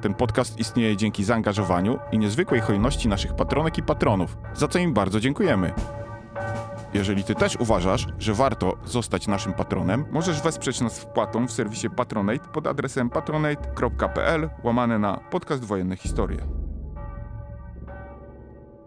Ten podcast istnieje dzięki zaangażowaniu i niezwykłej hojności naszych patronek i patronów, za co im bardzo dziękujemy. Jeżeli Ty też uważasz, że warto zostać naszym patronem, możesz wesprzeć nas wpłatą w serwisie Patronate pod adresem patronate.pl łamane na podcast Wojenne Historie.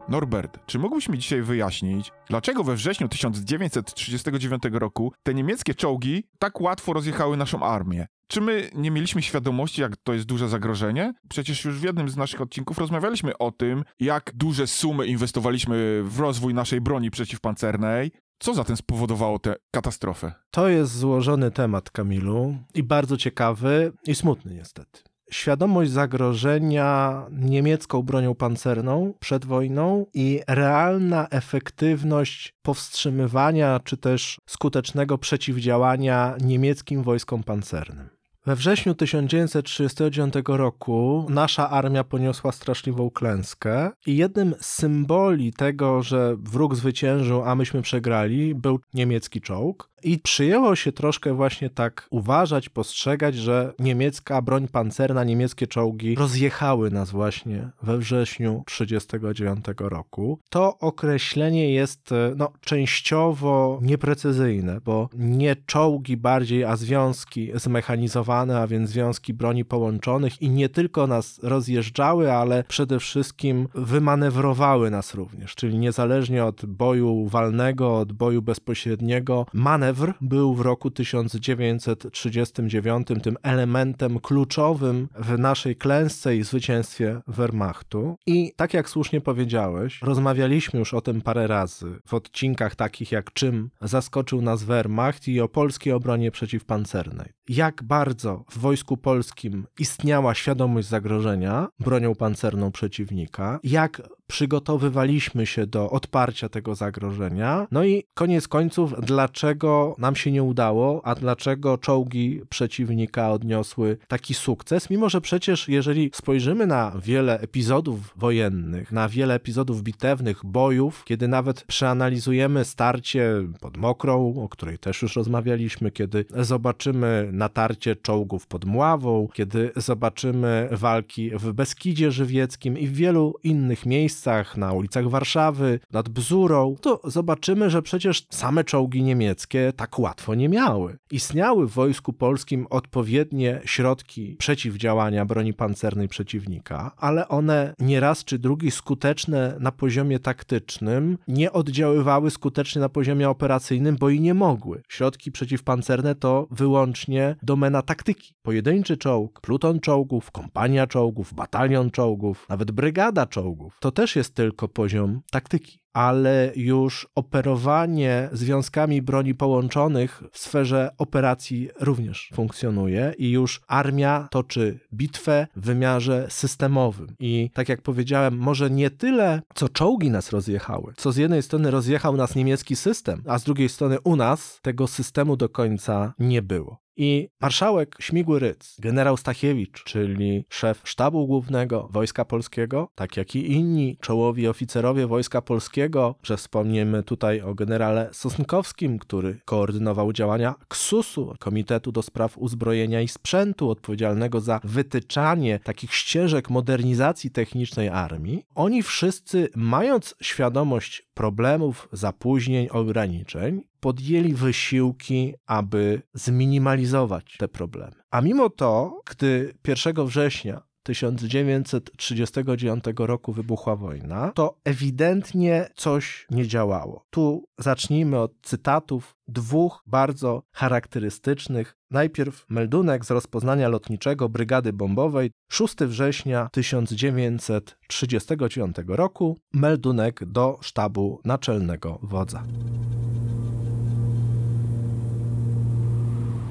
Norbert, czy mógłbyś mi dzisiaj wyjaśnić, dlaczego we wrześniu 1939 roku te niemieckie czołgi tak łatwo rozjechały naszą armię? Czy my nie mieliśmy świadomości, jak to jest duże zagrożenie? Przecież już w jednym z naszych odcinków rozmawialiśmy o tym, jak duże sumy inwestowaliśmy w rozwój naszej broni przeciwpancernej. Co zatem spowodowało tę katastrofę? To jest złożony temat, Kamilu, i bardzo ciekawy i smutny niestety. Świadomość zagrożenia niemiecką bronią pancerną przed wojną i realna efektywność powstrzymywania czy też skutecznego przeciwdziałania niemieckim wojskom pancernym. We wrześniu 1939 roku nasza armia poniosła straszliwą klęskę i jednym z symboli tego, że wróg zwyciężył, a myśmy przegrali, był niemiecki czołg. I przyjęło się troszkę właśnie tak uważać, postrzegać, że niemiecka broń pancerna, niemieckie czołgi rozjechały nas właśnie we wrześniu 1939 roku. To określenie jest e, no, częściowo nieprecyzyjne, bo nie czołgi bardziej, a związki zmechanizowane, a więc związki broni połączonych i nie tylko nas rozjeżdżały, ale przede wszystkim wymanewrowały nas również, czyli niezależnie od boju walnego, od boju bezpośredniego, manewr był w roku 1939 tym elementem kluczowym w naszej klęsce i zwycięstwie Wehrmachtu. I tak jak słusznie powiedziałeś, rozmawialiśmy już o tym parę razy w odcinkach takich jak czym zaskoczył nas Wehrmacht i o polskiej obronie przeciwpancernej. Jak bardzo w wojsku polskim istniała świadomość zagrożenia bronią pancerną przeciwnika, jak przygotowywaliśmy się do odparcia tego zagrożenia. No i koniec końców, dlaczego nam się nie udało, a dlaczego czołgi przeciwnika odniosły taki sukces, mimo że przecież jeżeli spojrzymy na wiele epizodów wojennych, na wiele epizodów bitewnych, bojów, kiedy nawet przeanalizujemy starcie pod Mokrą, o której też już rozmawialiśmy, kiedy zobaczymy natarcie czołgów pod Mławą, kiedy zobaczymy walki w Beskidzie Żywieckim i w wielu innych miejscach, na ulicach Warszawy, nad Bzurą, to zobaczymy, że przecież same czołgi niemieckie tak łatwo nie miały. Istniały w wojsku polskim odpowiednie środki przeciwdziałania broni pancernej przeciwnika, ale one nieraz czy drugi skuteczne na poziomie taktycznym nie oddziaływały skutecznie na poziomie operacyjnym, bo i nie mogły. Środki przeciwpancerne to wyłącznie domena taktyki. Pojedynczy czołg, pluton czołgów, kompania czołgów, batalion czołgów, nawet brygada czołgów, to też jest tylko poziom taktyki ale już operowanie związkami broni połączonych w sferze operacji również funkcjonuje i już armia toczy bitwę w wymiarze systemowym. I tak jak powiedziałem, może nie tyle, co czołgi nas rozjechały, co z jednej strony rozjechał nas niemiecki system, a z drugiej strony u nas tego systemu do końca nie było. I marszałek Śmigły Ryc, generał Stachiewicz, czyli szef sztabu głównego Wojska Polskiego, tak jak i inni czołowi oficerowie Wojska Polskiego, że wspomniemy tutaj o generale Sosnkowskim, który koordynował działania KSUS-u, Komitetu do Spraw Uzbrojenia i Sprzętu, odpowiedzialnego za wytyczanie takich ścieżek modernizacji technicznej armii. Oni wszyscy, mając świadomość problemów, zapóźnień, ograniczeń, podjęli wysiłki, aby zminimalizować te problemy. A mimo to, gdy 1 września 1939 roku wybuchła wojna, to ewidentnie coś nie działało. Tu zacznijmy od cytatów dwóch bardzo charakterystycznych. Najpierw meldunek z rozpoznania lotniczego Brygady Bombowej 6 września 1939 roku, meldunek do sztabu naczelnego wodza.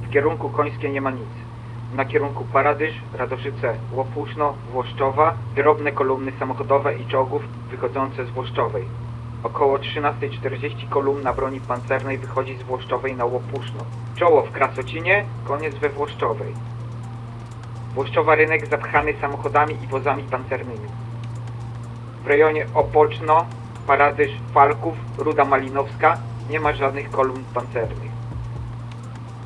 W kierunku Końskie nie ma nic. Na kierunku Paradyż, Radoszyce, Łopuszno, Włoszczowa, drobne kolumny samochodowe i czołgów wychodzące z Włoszczowej. Około 13.40 kolumna broni pancernej wychodzi z Włoszczowej na Łopuszno. Czoło w Krasocinie, koniec we Włoszczowej. Włoszczowa rynek zapchany samochodami i wozami pancernymi. W rejonie Opoczno, Paradyż, Falków, Ruda Malinowska nie ma żadnych kolumn pancernych.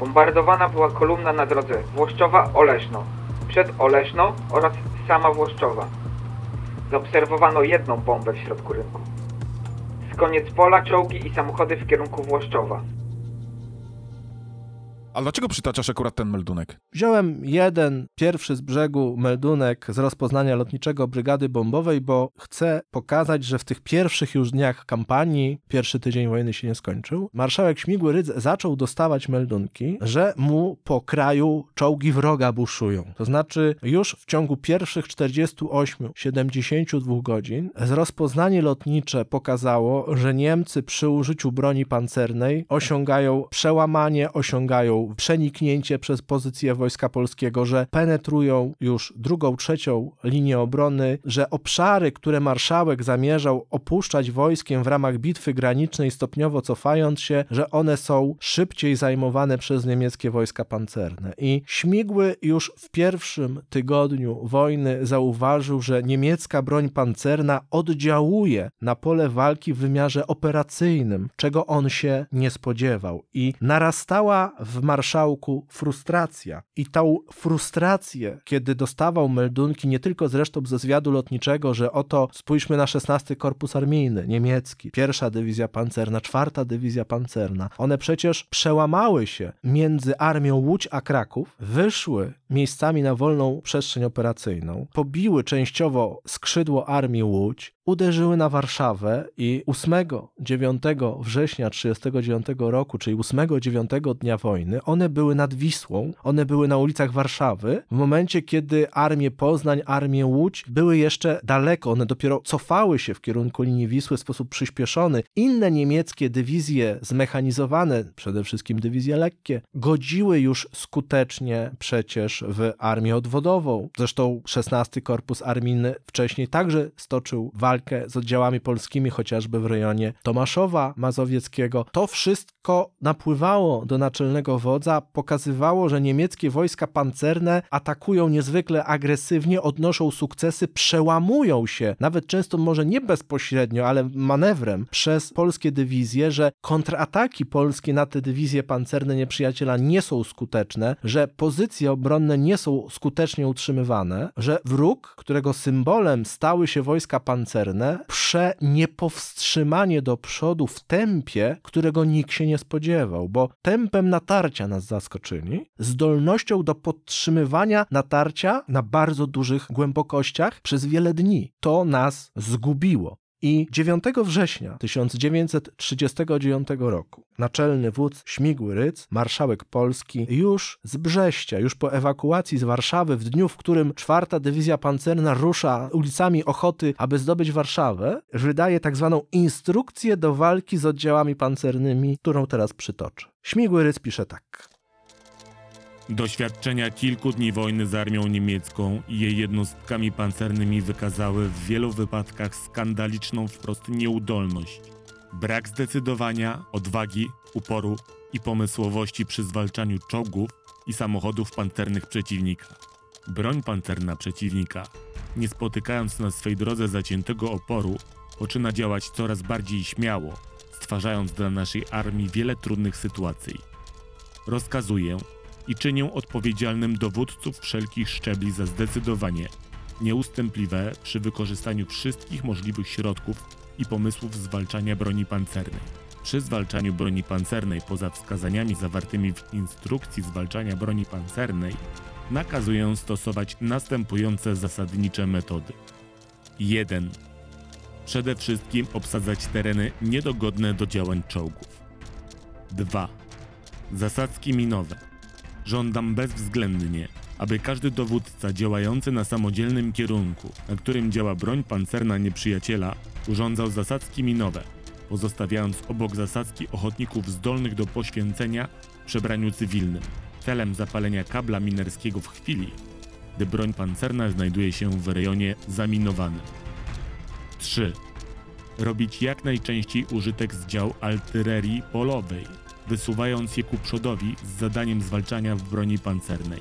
Bombardowana była kolumna na drodze Włoszczowa-Oleszno, przed Oleszno oraz sama Włoszczowa. Zaobserwowano jedną bombę w środku rynku. Z koniec pola czołgi i samochody w kierunku Włoszczowa. A dlaczego przytaczasz akurat ten meldunek? Wziąłem jeden, pierwszy z brzegu meldunek z rozpoznania lotniczego brygady bombowej, bo chcę pokazać, że w tych pierwszych już dniach kampanii, pierwszy tydzień wojny się nie skończył, marszałek Śmigły Rydz zaczął dostawać meldunki, że mu po kraju czołgi wroga buszują. To znaczy już w ciągu pierwszych 48-72 godzin rozpoznanie lotnicze pokazało, że Niemcy przy użyciu broni pancernej osiągają przełamanie, osiągają przeniknięcie przez pozycję Wojska Polskiego, że penetrują już drugą, trzecią linię obrony, że obszary, które marszałek zamierzał opuszczać wojskiem w ramach bitwy granicznej, stopniowo cofając się, że one są szybciej zajmowane przez niemieckie wojska pancerne. I Śmigły już w pierwszym tygodniu wojny zauważył, że niemiecka broń pancerna oddziałuje na pole walki w wymiarze operacyjnym, czego on się nie spodziewał. I narastała w marszałku frustracja. I tą frustrację, kiedy dostawał meldunki nie tylko zresztą ze zwiadu lotniczego, że oto spójrzmy na 16 Korpus Armijny niemiecki, pierwsza dywizja pancerna, czwarta dywizja pancerna. One przecież przełamały się między armią Łódź a Kraków, wyszły miejscami na wolną przestrzeń operacyjną, pobiły częściowo skrzydło armii Łódź, uderzyły na Warszawę i 8-9 września 1939 roku, czyli 8-9 dnia wojny, one były nad Wisłą, one były na ulicach Warszawy, w momencie kiedy armię Poznań, armię Łódź były jeszcze daleko, one dopiero cofały się w kierunku linii Wisły w sposób przyspieszony. Inne niemieckie dywizje zmechanizowane, przede wszystkim dywizje lekkie, godziły już skutecznie przecież w armię odwodową. Zresztą 16 Korpus Armijny wcześniej także stoczył walkę z oddziałami polskimi, chociażby w rejonie Tomaszowa Mazowieckiego. To wszystko napływało do naczelnego wodza, pokazywało, że niemieckie wojska pancerne atakują niezwykle agresywnie, odnoszą sukcesy, przełamują się, nawet często może nie bezpośrednio, ale manewrem przez polskie dywizje, że kontrataki polskie na te dywizje pancerne nieprzyjaciela nie są skuteczne, że pozycje obronne nie są skutecznie utrzymywane, że wróg, którego symbolem stały się wojska pancerne, prze niepowstrzymanie do przodu w tempie, którego nikt się nie spodziewał, bo tempem natarcia nas zaskoczyli, zdolnością do podtrzymywania natarcia na bardzo dużych głębokościach przez wiele dni. To nas zgubiło. I 9 września 1939 roku naczelny wódz Śmigły Ryc, marszałek Polski, już z Brześcia, już po ewakuacji z Warszawy, w dniu, w którym czwarta dywizja pancerna rusza ulicami Ochoty, aby zdobyć Warszawę, wydaje tak zwaną instrukcję do walki z oddziałami pancernymi, którą teraz przytoczę. Śmigły Ryc pisze tak. Doświadczenia kilku dni wojny z armią niemiecką i jej jednostkami pancernymi wykazały w wielu wypadkach skandaliczną wprost nieudolność, brak zdecydowania, odwagi, uporu i pomysłowości przy zwalczaniu czołgów i samochodów pancernych przeciwnika. Broń pancerna przeciwnika, nie spotykając na swej drodze zaciętego oporu, poczyna działać coraz bardziej śmiało, stwarzając dla naszej armii wiele trudnych sytuacji. Rozkazuję, i czynię odpowiedzialnym dowódców wszelkich szczebli za zdecydowanie nieustępliwe przy wykorzystaniu wszystkich możliwych środków i pomysłów zwalczania broni pancernej. Przy zwalczaniu broni pancernej poza wskazaniami zawartymi w instrukcji zwalczania broni pancernej nakazuję stosować następujące zasadnicze metody. 1. Przede wszystkim obsadzać tereny niedogodne do działań czołgów. 2. Zasadzki minowe. Żądam bezwzględnie, aby każdy dowódca działający na samodzielnym kierunku, na którym działa broń pancerna nieprzyjaciela, urządzał zasadzki minowe, pozostawiając obok zasadzki ochotników zdolnych do poświęcenia przebraniu cywilnym, celem zapalenia kabla minerskiego w chwili, gdy broń pancerna znajduje się w rejonie zaminowanym. 3. robić jak najczęściej użytek z dział artylerii polowej, wysuwając je ku przodowi z zadaniem zwalczania w broni pancernej.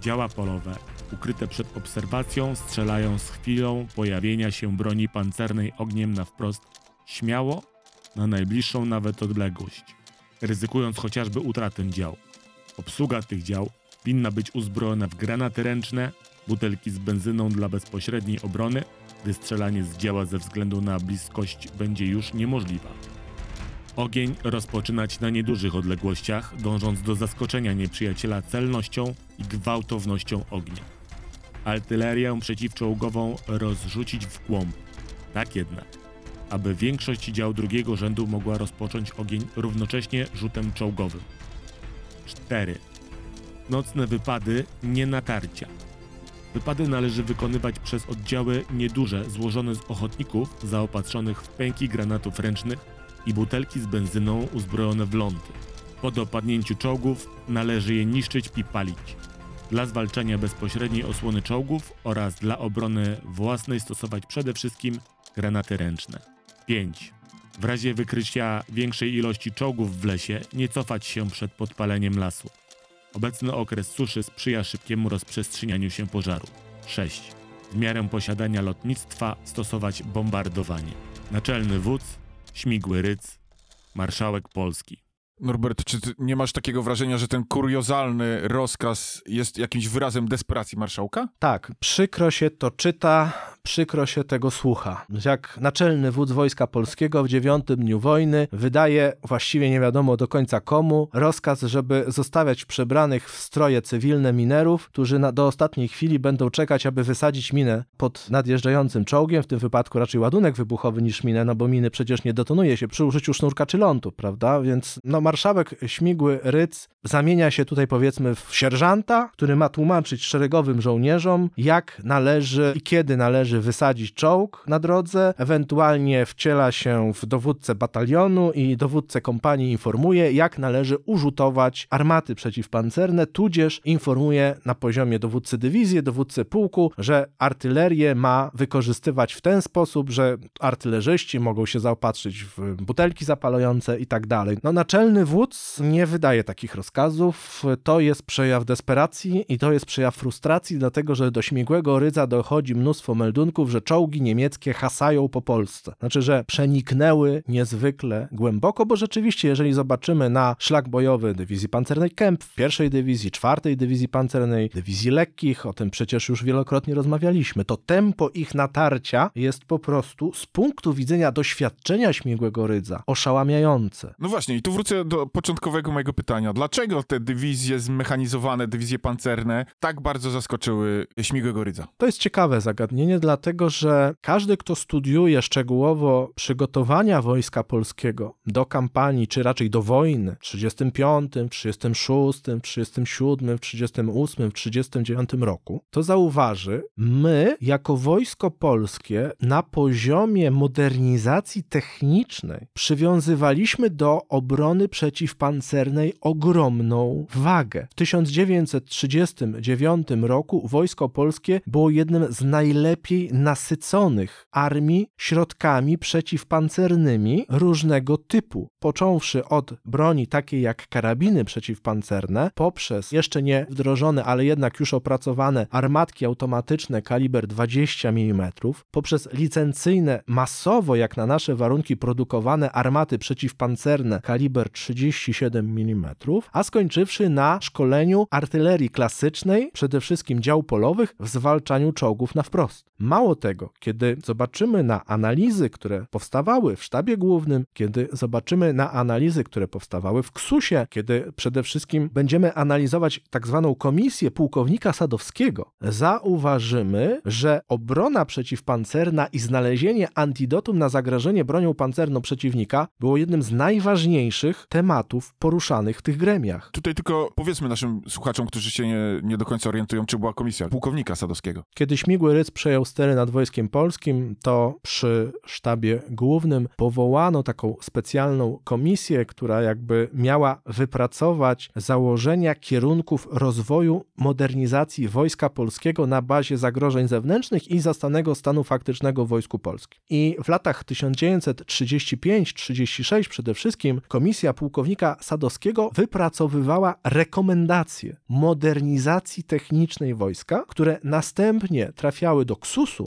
Działa polowe, ukryte przed obserwacją, strzelają z chwilą pojawienia się broni pancernej ogniem na wprost, śmiało, na najbliższą nawet odległość, ryzykując chociażby utratę dział. Obsługa tych dział winna być uzbrojona w granaty ręczne, butelki z benzyną dla bezpośredniej obrony, gdy strzelanie z działa ze względu na bliskość będzie już niemożliwa. Ogień rozpoczynać na niedużych odległościach, dążąc do zaskoczenia nieprzyjaciela celnością i gwałtownością ognia. Artylerię przeciwczołgową rozrzucić w głąb. Tak jednak, aby większość dział drugiego rzędu mogła rozpocząć ogień równocześnie rzutem czołgowym. 4. Nocne wypady nie natarcia. Wypady należy wykonywać przez oddziały nieduże złożone z ochotników zaopatrzonych w pęki granatów ręcznych i butelki z benzyną uzbrojone w lądy. Po dopadnięciu czołgów należy je niszczyć i palić. Dla zwalczania bezpośredniej osłony czołgów oraz dla obrony własnej stosować przede wszystkim granaty ręczne. 5. W razie wykrycia większej ilości czołgów w lesie nie cofać się przed podpaleniem lasu. Obecny okres suszy sprzyja szybkiemu rozprzestrzenianiu się pożaru. 6. W miarę posiadania lotnictwa stosować bombardowanie. Naczelny wódz, śmigły ryc, marszałek Polski. Norbert, czy ty nie masz takiego wrażenia, że ten kuriozalny rozkaz jest jakimś wyrazem desperacji marszałka? Tak, przykro się to czyta, przykro się tego słucha. Jak naczelny wódz Wojska Polskiego w dziewiątym dniu wojny wydaje właściwie nie wiadomo do końca komu rozkaz, żeby zostawiać przebranych w stroje cywilne minerów, którzy na, do ostatniej chwili będą czekać, aby wysadzić minę pod nadjeżdżającym czołgiem, w tym wypadku raczej ładunek wybuchowy niż minę, no bo miny przecież nie detonuje się przy użyciu sznurka czy lądu, prawda? Więc no marszałek śmigły Ryc zamienia się tutaj powiedzmy w sierżanta, który ma tłumaczyć szeregowym żołnierzom, jak należy i kiedy należy wysadzić czołg na drodze, ewentualnie wciela się w dowódcę batalionu i dowódcę kompanii informuje, jak należy urzutować armaty przeciwpancerne, tudzież informuje na poziomie dowódcy dywizji, dowódcy pułku, że artylerię ma wykorzystywać w ten sposób, że artylerzyści mogą się zaopatrzyć w butelki zapalające i tak dalej. No naczelny wódz nie wydaje takich rozkazów, to jest przejaw desperacji i to jest przejaw frustracji, dlatego że do śmigłego rydza dochodzi mnóstwo meldunków, że czołgi niemieckie hasają po Polsce. Znaczy, że przeniknęły niezwykle głęboko, bo rzeczywiście, jeżeli zobaczymy na szlak bojowy dywizji pancernej Kempf, pierwszej dywizji, czwartej dywizji pancernej, dywizji lekkich, o tym przecież już wielokrotnie rozmawialiśmy, to tempo ich natarcia jest po prostu z punktu widzenia doświadczenia śmigłego rydza oszałamiające. No właśnie, i tu wrócę do początkowego mojego pytania. Dlaczego te dywizje zmechanizowane, dywizje pancerne tak bardzo zaskoczyły śmigłego rydza? To jest ciekawe zagadnienie, dlatego że każdy, kto studiuje szczegółowo przygotowania Wojska Polskiego do kampanii, czy raczej do wojny w 35, 36, 37, 38, 39 roku, to zauważy, my jako Wojsko Polskie na poziomie modernizacji technicznej przywiązywaliśmy do obrony przeciwpancernej ogromną wagę. W 1939 roku Wojsko Polskie było jednym z najlepiej nasyconych armii środkami przeciwpancernymi różnego typu, począwszy od broni takiej jak karabiny przeciwpancerne, poprzez jeszcze nie wdrożone, ale jednak już opracowane armatki automatyczne kaliber 20 mm, poprzez licencyjne, masowo jak na nasze warunki produkowane armaty przeciwpancerne kaliber 37 mm, a skończywszy na szkoleniu artylerii klasycznej, przede wszystkim dział polowych w zwalczaniu czołgów na wprost. Mało tego, kiedy zobaczymy na analizy, które powstawały w sztabie głównym, kiedy zobaczymy na analizy, które powstawały w KSUSie, kiedy przede wszystkim będziemy analizować tak zwaną komisję pułkownika Sadowskiego, zauważymy, że obrona przeciwpancerna i znalezienie antidotum na zagrożenie bronią pancerną przeciwnika było jednym z najważniejszych tematów poruszanych w tych gremiach. Tutaj tylko powiedzmy naszym słuchaczom, którzy się nie, nie do końca orientują, czy była komisja pułkownika Sadowskiego. Kiedy śmigły Rydz przejął stery nad Wojskiem Polskim, to przy sztabie głównym powołano taką specjalną komisję, która jakby miała wypracować założenia kierunków rozwoju modernizacji Wojska Polskiego na bazie zagrożeń zewnętrznych i zastanego stanu faktycznego Wojsku Polskim. I w latach 1935-36 przede wszystkim komisja pułkownika Sadowskiego wypracowywała rekomendacje modernizacji technicznej wojska, które następnie trafiały do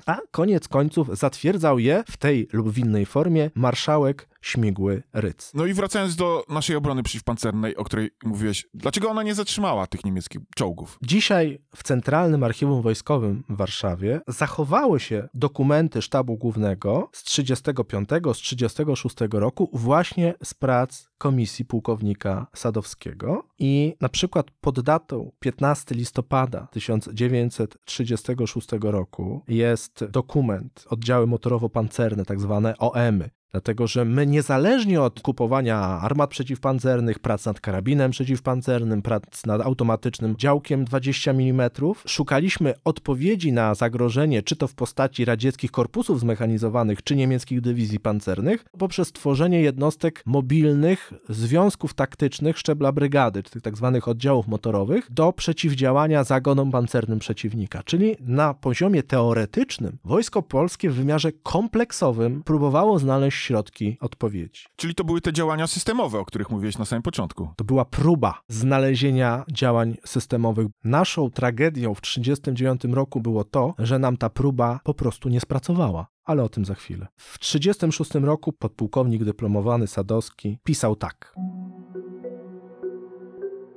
A koniec końców zatwierdzał je w tej lub w innej formie marszałek Śmigły Ryc. No i wracając do naszej obrony przeciwpancernej, o której mówiłeś, dlaczego ona nie zatrzymała tych niemieckich czołgów? Dzisiaj w Centralnym Archiwum Wojskowym w Warszawie zachowały się dokumenty Sztabu Głównego z 35, z 36 roku właśnie z prac komisji pułkownika Sadowskiego i na przykład pod datą 15 listopada 1936 roku jest dokument oddziały motorowo-pancerne, tak zwane OM-y, Dlatego, że my niezależnie od kupowania armat przeciwpancernych, prac nad karabinem przeciwpancernym, prac nad automatycznym działkiem 20 mm, szukaliśmy odpowiedzi na zagrożenie, czy to w postaci radzieckich korpusów zmechanizowanych, czy niemieckich dywizji pancernych, poprzez tworzenie jednostek mobilnych, związków taktycznych szczebla brygady, tych tak zwanych oddziałów motorowych, do przeciwdziałania zagonom pancernym przeciwnika. Czyli na poziomie teoretycznym wojsko polskie w wymiarze kompleksowym próbowało znaleźć środki odpowiedzi. Czyli to były te działania systemowe, o których mówiłeś na samym początku. To była próba znalezienia działań systemowych. Naszą tragedią w 1939 roku było to, że nam ta próba po prostu nie spracowała. Ale o tym za chwilę. W 1936 roku podpułkownik dyplomowany Sadowski pisał tak.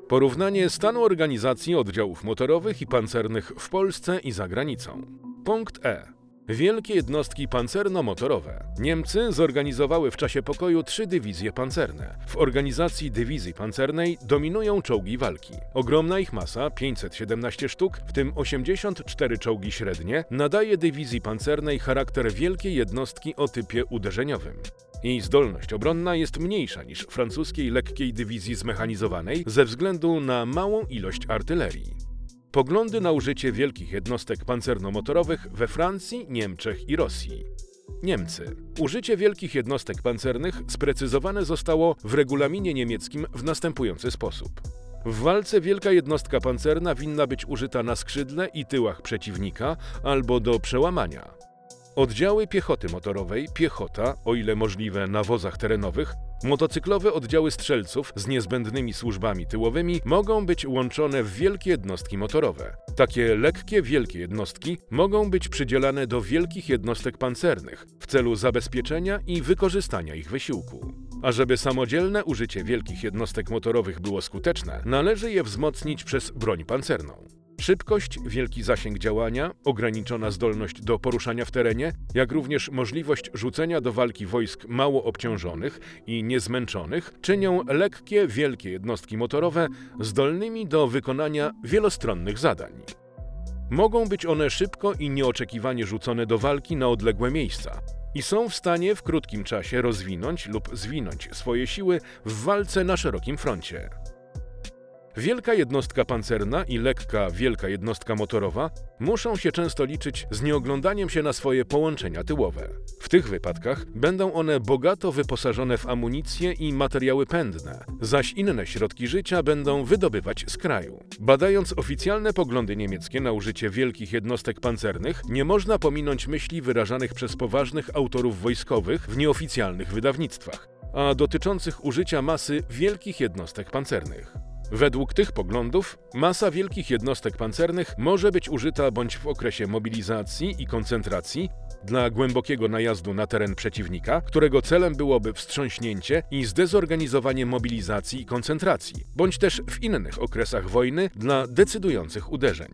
Porównanie stanu organizacji oddziałów motorowych i pancernych w Polsce i za granicą. Punkt E. Wielkie jednostki pancerno-motorowe. Niemcy zorganizowały w czasie pokoju trzy dywizje pancerne. W organizacji dywizji pancernej dominują czołgi walki. Ogromna ich masa, 517 sztuk, w tym 84 czołgi średnie, nadaje dywizji pancernej charakter wielkiej jednostki o typie uderzeniowym. Jej zdolność obronna jest mniejsza niż francuskiej lekkiej dywizji zmechanizowanej ze względu na małą ilość artylerii. Poglądy na użycie wielkich jednostek pancerno-motorowych we Francji, Niemczech i Rosji. Niemcy. Użycie wielkich jednostek pancernych sprecyzowane zostało w regulaminie niemieckim w następujący sposób. W walce wielka jednostka pancerna winna być użyta na skrzydle i tyłach przeciwnika albo do przełamania. Oddziały piechoty motorowej, piechota, o ile możliwe na wozach terenowych, motocyklowe oddziały strzelców z niezbędnymi służbami tyłowymi mogą być łączone w wielkie jednostki motorowe. Takie lekkie, wielkie jednostki mogą być przydzielane do wielkich jednostek pancernych w celu zabezpieczenia i wykorzystania ich wysiłku. A żeby samodzielne użycie wielkich jednostek motorowych było skuteczne, należy je wzmocnić przez broń pancerną. Szybkość, wielki zasięg działania, ograniczona zdolność do poruszania w terenie, jak również możliwość rzucenia do walki wojsk mało obciążonych i niezmęczonych czynią lekkie, wielkie jednostki motorowe zdolnymi do wykonania wielostronnych zadań. Mogą być one szybko i nieoczekiwanie rzucone do walki na odległe miejsca i są w stanie w krótkim czasie rozwinąć lub zwinąć swoje siły w walce na szerokim froncie. Wielka jednostka pancerna i lekka, wielka jednostka motorowa muszą się często liczyć z nieoglądaniem się na swoje połączenia tyłowe. W tych wypadkach będą one bogato wyposażone w amunicję i materiały pędne, zaś inne środki życia będą wydobywać z kraju. Badając oficjalne poglądy niemieckie na użycie wielkich jednostek pancernych, nie można pominąć myśli wyrażanych przez poważnych autorów wojskowych w nieoficjalnych wydawnictwach, a dotyczących użycia masy wielkich jednostek pancernych. Według tych poglądów masa wielkich jednostek pancernych może być użyta bądź w okresie mobilizacji i koncentracji dla głębokiego najazdu na teren przeciwnika, którego celem byłoby wstrząśnięcie i zdezorganizowanie mobilizacji i koncentracji, bądź też w innych okresach wojny dla decydujących uderzeń.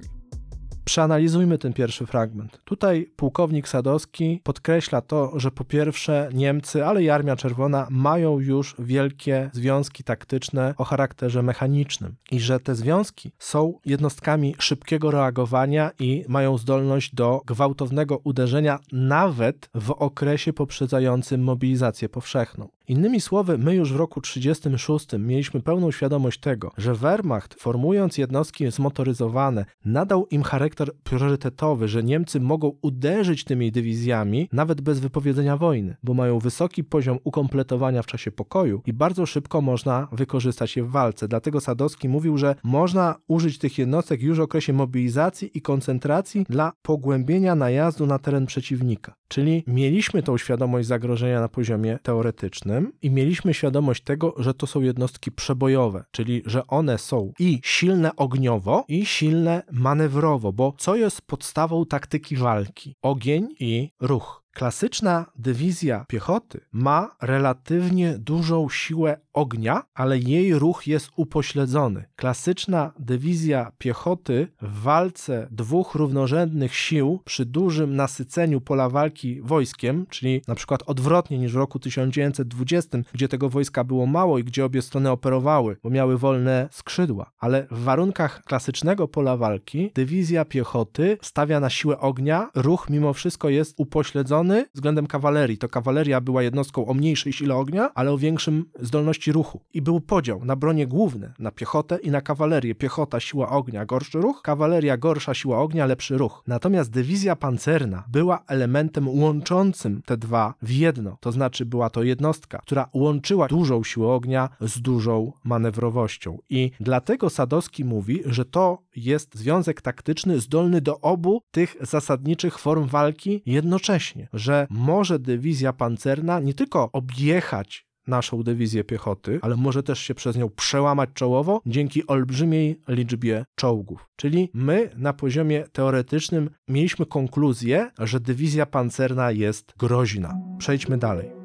Przeanalizujmy ten pierwszy fragment. Tutaj pułkownik Sadowski podkreśla to, że po pierwsze Niemcy, ale i Armia Czerwona mają już wielkie związki taktyczne o charakterze mechanicznym i że te związki są jednostkami szybkiego reagowania i mają zdolność do gwałtownego uderzenia nawet w okresie poprzedzającym mobilizację powszechną. Innymi słowy, my już w roku 1936 mieliśmy pełną świadomość tego, że Wehrmacht, formując jednostki zmotoryzowane, nadał im charakter charakter priorytetowy, że Niemcy mogą uderzyć tymi dywizjami nawet bez wypowiedzenia wojny, bo mają wysoki poziom ukompletowania w czasie pokoju i bardzo szybko można wykorzystać je w walce. Dlatego Sadowski mówił, że można użyć tych jednostek już w okresie mobilizacji i koncentracji dla pogłębienia najazdu na teren przeciwnika. Czyli mieliśmy tą świadomość zagrożenia na poziomie teoretycznym i mieliśmy świadomość tego, że to są jednostki przebojowe, czyli że one są i silne ogniowo, i silne manewrowo, bo co jest podstawą taktyki walki? Ogień i ruch. Klasyczna dywizja piechoty ma relatywnie dużą siłę ognia, ale jej ruch jest upośledzony. Klasyczna dywizja piechoty w walce dwóch równorzędnych sił przy dużym nasyceniu pola walki wojskiem, czyli na przykład odwrotnie niż w roku 1920, gdzie tego wojska było mało i gdzie obie strony operowały, bo miały wolne skrzydła. Ale w warunkach klasycznego pola walki dywizja piechoty stawia na siłę ognia, ruch mimo wszystko jest upośledzony względem kawalerii. To kawaleria była jednostką o mniejszej sile ognia, ale o większym zdolności ruchu. I był podział na bronie główne, na piechotę i na kawalerię. Piechota, siła ognia, gorszy ruch, kawaleria, gorsza siła ognia, lepszy ruch. Natomiast dywizja pancerna była elementem łączącym te dwa w jedno. To znaczy była to jednostka, która łączyła dużą siłę ognia z dużą manewrowością. I dlatego Sadowski mówi, że to jest związek taktyczny zdolny do obu tych zasadniczych form walki jednocześnie że może dywizja pancerna nie tylko objechać naszą dywizję piechoty, ale może też się przez nią przełamać czołowo dzięki olbrzymiej liczbie czołgów. Czyli my na poziomie teoretycznym mieliśmy konkluzję, że dywizja pancerna jest groźna. Przejdźmy dalej.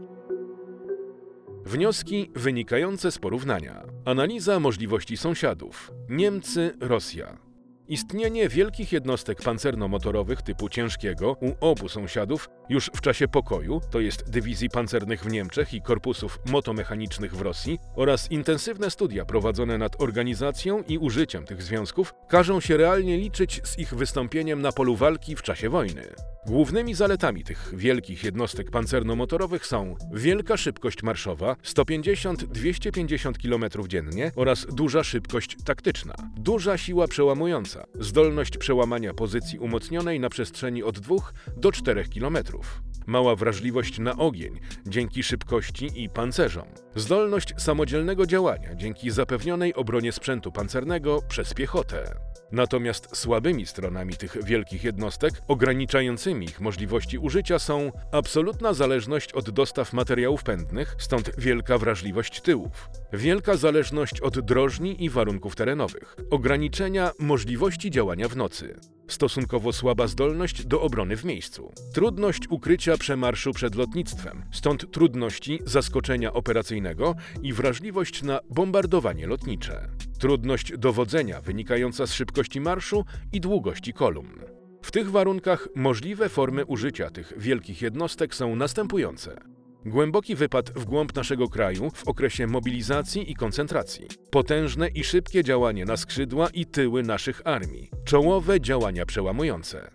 Wnioski wynikające z porównania. Analiza możliwości sąsiadów. Niemcy, Rosja. Istnienie wielkich jednostek pancerno-motorowych typu ciężkiego u obu sąsiadów już w czasie pokoju, to jest dywizji pancernych w Niemczech i korpusów motomechanicznych w Rosji, oraz intensywne studia prowadzone nad organizacją i użyciem tych związków każą się realnie liczyć z ich wystąpieniem na polu walki w czasie wojny. Głównymi zaletami tych wielkich jednostek pancerno-motorowych są wielka szybkość marszowa 150-250 km dziennie oraz duża szybkość taktyczna, duża siła przełamująca, zdolność przełamania pozycji umocnionej na przestrzeni od 2 do 4 km. Mała wrażliwość na ogień dzięki szybkości i pancerzom. Zdolność samodzielnego działania dzięki zapewnionej obronie sprzętu pancernego przez piechotę. Natomiast słabymi stronami tych wielkich jednostek, ograniczającymi ich możliwości użycia są absolutna zależność od dostaw materiałów pędnych, stąd wielka wrażliwość tyłów, wielka zależność od drożni i warunków terenowych, ograniczenia możliwości działania w nocy, stosunkowo słaba zdolność do obrony w miejscu, trudność ukrycia przemarszu przed lotnictwem, stąd trudności zaskoczenia operacyjnego i wrażliwość na bombardowanie lotnicze, trudność dowodzenia wynikająca z szybkości marszu i długości kolumn. W tych warunkach możliwe formy użycia tych wielkich jednostek są następujące. Głęboki wypad w głąb naszego kraju w okresie mobilizacji i koncentracji. Potężne i szybkie działanie na skrzydła i tyły naszych armii. Czołowe działania przełamujące.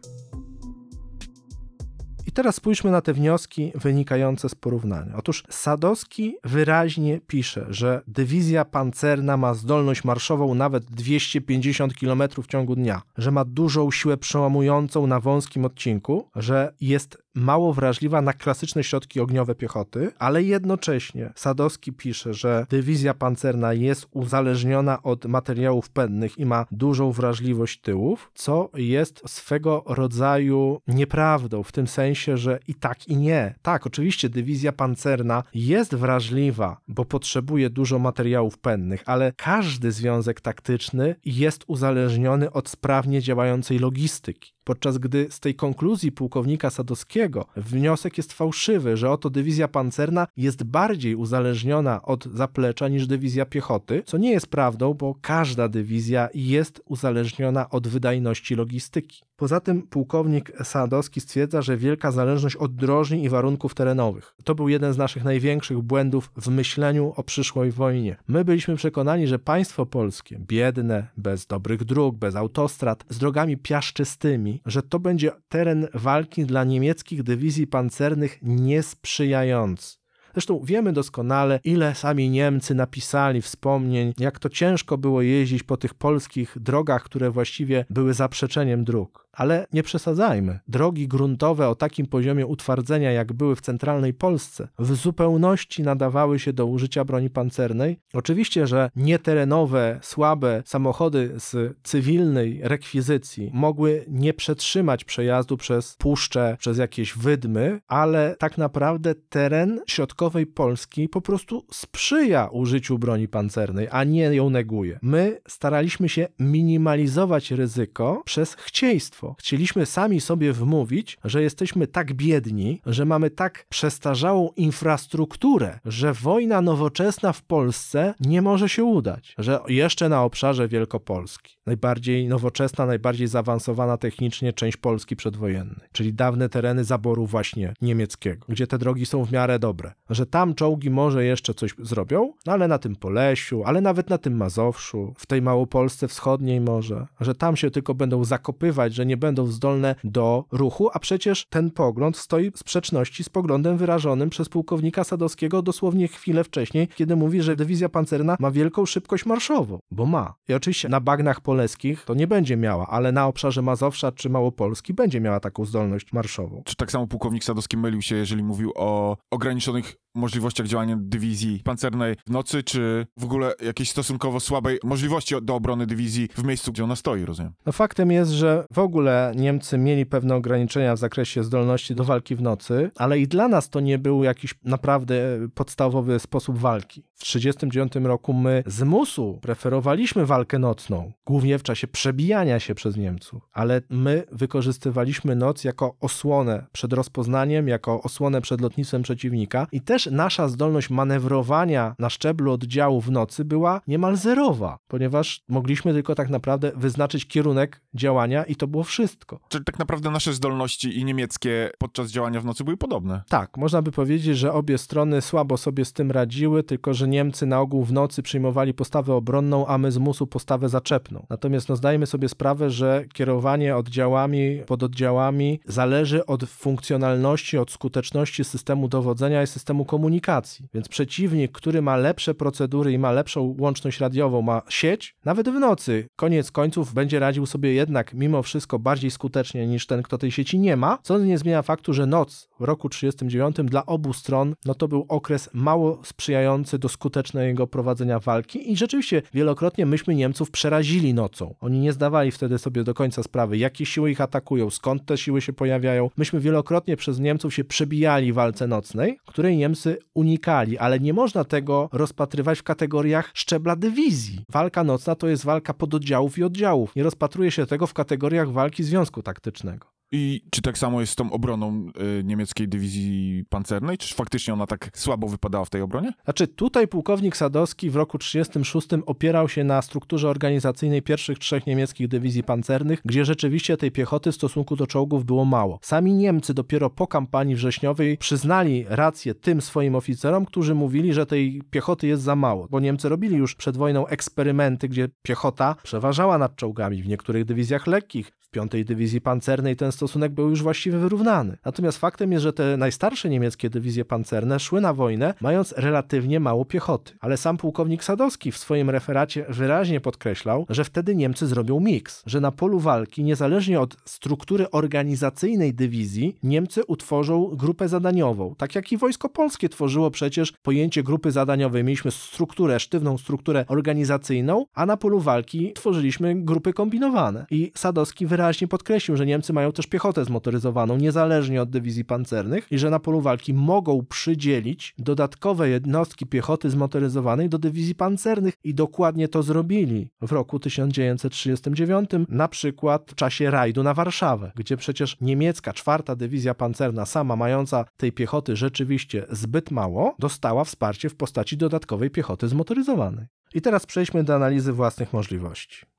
I teraz spójrzmy na te wnioski wynikające z porównania. Otóż Sadowski wyraźnie pisze, że dywizja pancerna ma zdolność marszową nawet 250 km w ciągu dnia, że ma dużą siłę przełamującą na wąskim odcinku, że jest mało wrażliwa na klasyczne środki ogniowe piechoty, ale jednocześnie Sadowski pisze, że dywizja pancerna jest uzależniona od materiałów pędnych i ma dużą wrażliwość tyłów, co jest swego rodzaju nieprawdą, w tym sensie, że i tak i nie. Tak, oczywiście dywizja pancerna jest wrażliwa, bo potrzebuje dużo materiałów pędnych, ale każdy związek taktyczny jest uzależniony od sprawnie działającej logistyki podczas gdy z tej konkluzji pułkownika Sadowskiego wniosek jest fałszywy, że oto dywizja pancerna jest bardziej uzależniona od zaplecza niż dywizja piechoty, co nie jest prawdą, bo każda dywizja jest uzależniona od wydajności logistyki. Poza tym pułkownik Sadowski stwierdza, że wielka zależność od drożni i warunków terenowych. To był jeden z naszych największych błędów w myśleniu o przyszłej wojnie. My byliśmy przekonani, że państwo polskie, biedne, bez dobrych dróg, bez autostrad, z drogami piaszczystymi, że to będzie teren walki dla niemieckich dywizji pancernych niesprzyjający. Zresztą wiemy doskonale, ile sami Niemcy napisali wspomnień, jak to ciężko było jeździć po tych polskich drogach, które właściwie były zaprzeczeniem dróg. Ale nie przesadzajmy. Drogi gruntowe o takim poziomie utwardzenia, jak były w centralnej Polsce, w zupełności nadawały się do użycia broni pancernej. Oczywiście, że nieterenowe, słabe samochody z cywilnej rekwizycji mogły nie przetrzymać przejazdu przez puszcze, przez jakieś wydmy, ale tak naprawdę teren środkowej Polski po prostu sprzyja użyciu broni pancernej, a nie ją neguje. My staraliśmy się minimalizować ryzyko przez chcieństwo. Chcieliśmy sami sobie wmówić, że jesteśmy tak biedni, że mamy tak przestarzałą infrastrukturę, że wojna nowoczesna w Polsce nie może się udać, że jeszcze na obszarze Wielkopolski, najbardziej nowoczesna, najbardziej zaawansowana technicznie część Polski przedwojennej, czyli dawne tereny zaboru właśnie niemieckiego, gdzie te drogi są w miarę dobre, że tam czołgi może jeszcze coś zrobią, no ale na tym Polesiu, ale nawet na tym Mazowszu, w tej Małopolsce wschodniej może, że tam się tylko będą zakopywać, że nie będą zdolne do ruchu, a przecież ten pogląd stoi w sprzeczności z poglądem wyrażonym przez pułkownika Sadowskiego dosłownie chwilę wcześniej, kiedy mówi, że dywizja pancerna ma wielką szybkość marszową, bo ma. I oczywiście na bagnach poleskich to nie będzie miała, ale na obszarze Mazowsza czy Małopolski będzie miała taką zdolność marszową. Czy tak samo pułkownik Sadowski mylił się, jeżeli mówił o ograniczonych możliwościach działania dywizji pancernej w nocy, czy w ogóle jakiejś stosunkowo słabej możliwości do obrony dywizji w miejscu, gdzie ona stoi, rozumiem? No faktem jest, że w ogóle Niemcy mieli pewne ograniczenia w zakresie zdolności do walki w nocy, ale i dla nas to nie był jakiś naprawdę podstawowy sposób walki. W 1939 roku my z musu preferowaliśmy walkę nocną, głównie w czasie przebijania się przez Niemców, ale my wykorzystywaliśmy noc jako osłonę przed rozpoznaniem, jako osłonę przed lotnictwem przeciwnika i też nasza zdolność manewrowania na szczeblu oddziału w nocy była niemal zerowa, ponieważ mogliśmy tylko tak naprawdę wyznaczyć kierunek działania i to było wszystko. Czyli tak naprawdę nasze zdolności i niemieckie podczas działania w nocy były podobne. Tak, można by powiedzieć, że obie strony słabo sobie z tym radziły, tylko że Niemcy na ogół w nocy przyjmowali postawę obronną, a my z musu postawę zaczepną. Natomiast no, zdajemy sobie sprawę, że kierowanie oddziałami, pododdziałami zależy od funkcjonalności, od skuteczności systemu dowodzenia i systemu komunikacji. Więc przeciwnik, który ma lepsze procedury i ma lepszą łączność radiową, ma sieć, nawet w nocy, koniec końców będzie radził sobie jednak mimo wszystko bardziej skutecznie niż ten, kto tej sieci nie ma, co nie zmienia faktu, że noc w roku 39 dla obu stron, no to był okres mało sprzyjający do skutecznego prowadzenia walki i rzeczywiście wielokrotnie myśmy Niemców przerazili nocą. Oni nie zdawali wtedy sobie do końca sprawy, jakie siły ich atakują, skąd te siły się pojawiają. Myśmy wielokrotnie przez Niemców się przebijali w walce nocnej, której Niemcy unikali, ale nie można tego rozpatrywać w kategoriach szczebla dywizji. Walka nocna to jest walka pododdziałów i oddziałów. Nie rozpatruje się tego w kategoriach walki związku taktycznego. I czy tak samo jest z tą obroną y, niemieckiej dywizji pancernej? Czy faktycznie ona tak słabo wypadała w tej obronie? Znaczy, tutaj pułkownik Sadowski w roku 1936 opierał się na strukturze organizacyjnej pierwszych trzech niemieckich dywizji pancernych, gdzie rzeczywiście tej piechoty w stosunku do czołgów było mało. Sami Niemcy dopiero po kampanii wrześniowej przyznali rację tym swoim oficerom, którzy mówili, że tej piechoty jest za mało, bo Niemcy robili już przed wojną eksperymenty, gdzie piechota przeważała nad czołgami w niektórych dywizjach lekkich, piątej dywizji pancernej ten stosunek był już właściwie wyrównany. Natomiast faktem jest, że te najstarsze niemieckie dywizje pancerne szły na wojnę, mając relatywnie mało piechoty. Ale sam pułkownik Sadowski w swoim referacie wyraźnie podkreślał, że wtedy Niemcy zrobią miks, że na polu walki, niezależnie od struktury organizacyjnej dywizji, Niemcy utworzą grupę zadaniową. Tak jak i Wojsko Polskie tworzyło przecież pojęcie grupy zadaniowej. Mieliśmy strukturę, sztywną strukturę organizacyjną, a na polu walki tworzyliśmy grupy kombinowane. I Sadowski wyraźnie podkreślił, że Niemcy mają też piechotę zmotoryzowaną, niezależnie od dywizji pancernych, i że na polu walki mogą przydzielić dodatkowe jednostki piechoty zmotoryzowanej do dywizji pancernych i dokładnie to zrobili w roku 1939, na przykład w czasie rajdu na Warszawę, gdzie przecież niemiecka czwarta dywizja pancerna, sama mająca tej piechoty rzeczywiście zbyt mało, dostała wsparcie w postaci dodatkowej piechoty zmotoryzowanej. I teraz przejdźmy do analizy własnych możliwości.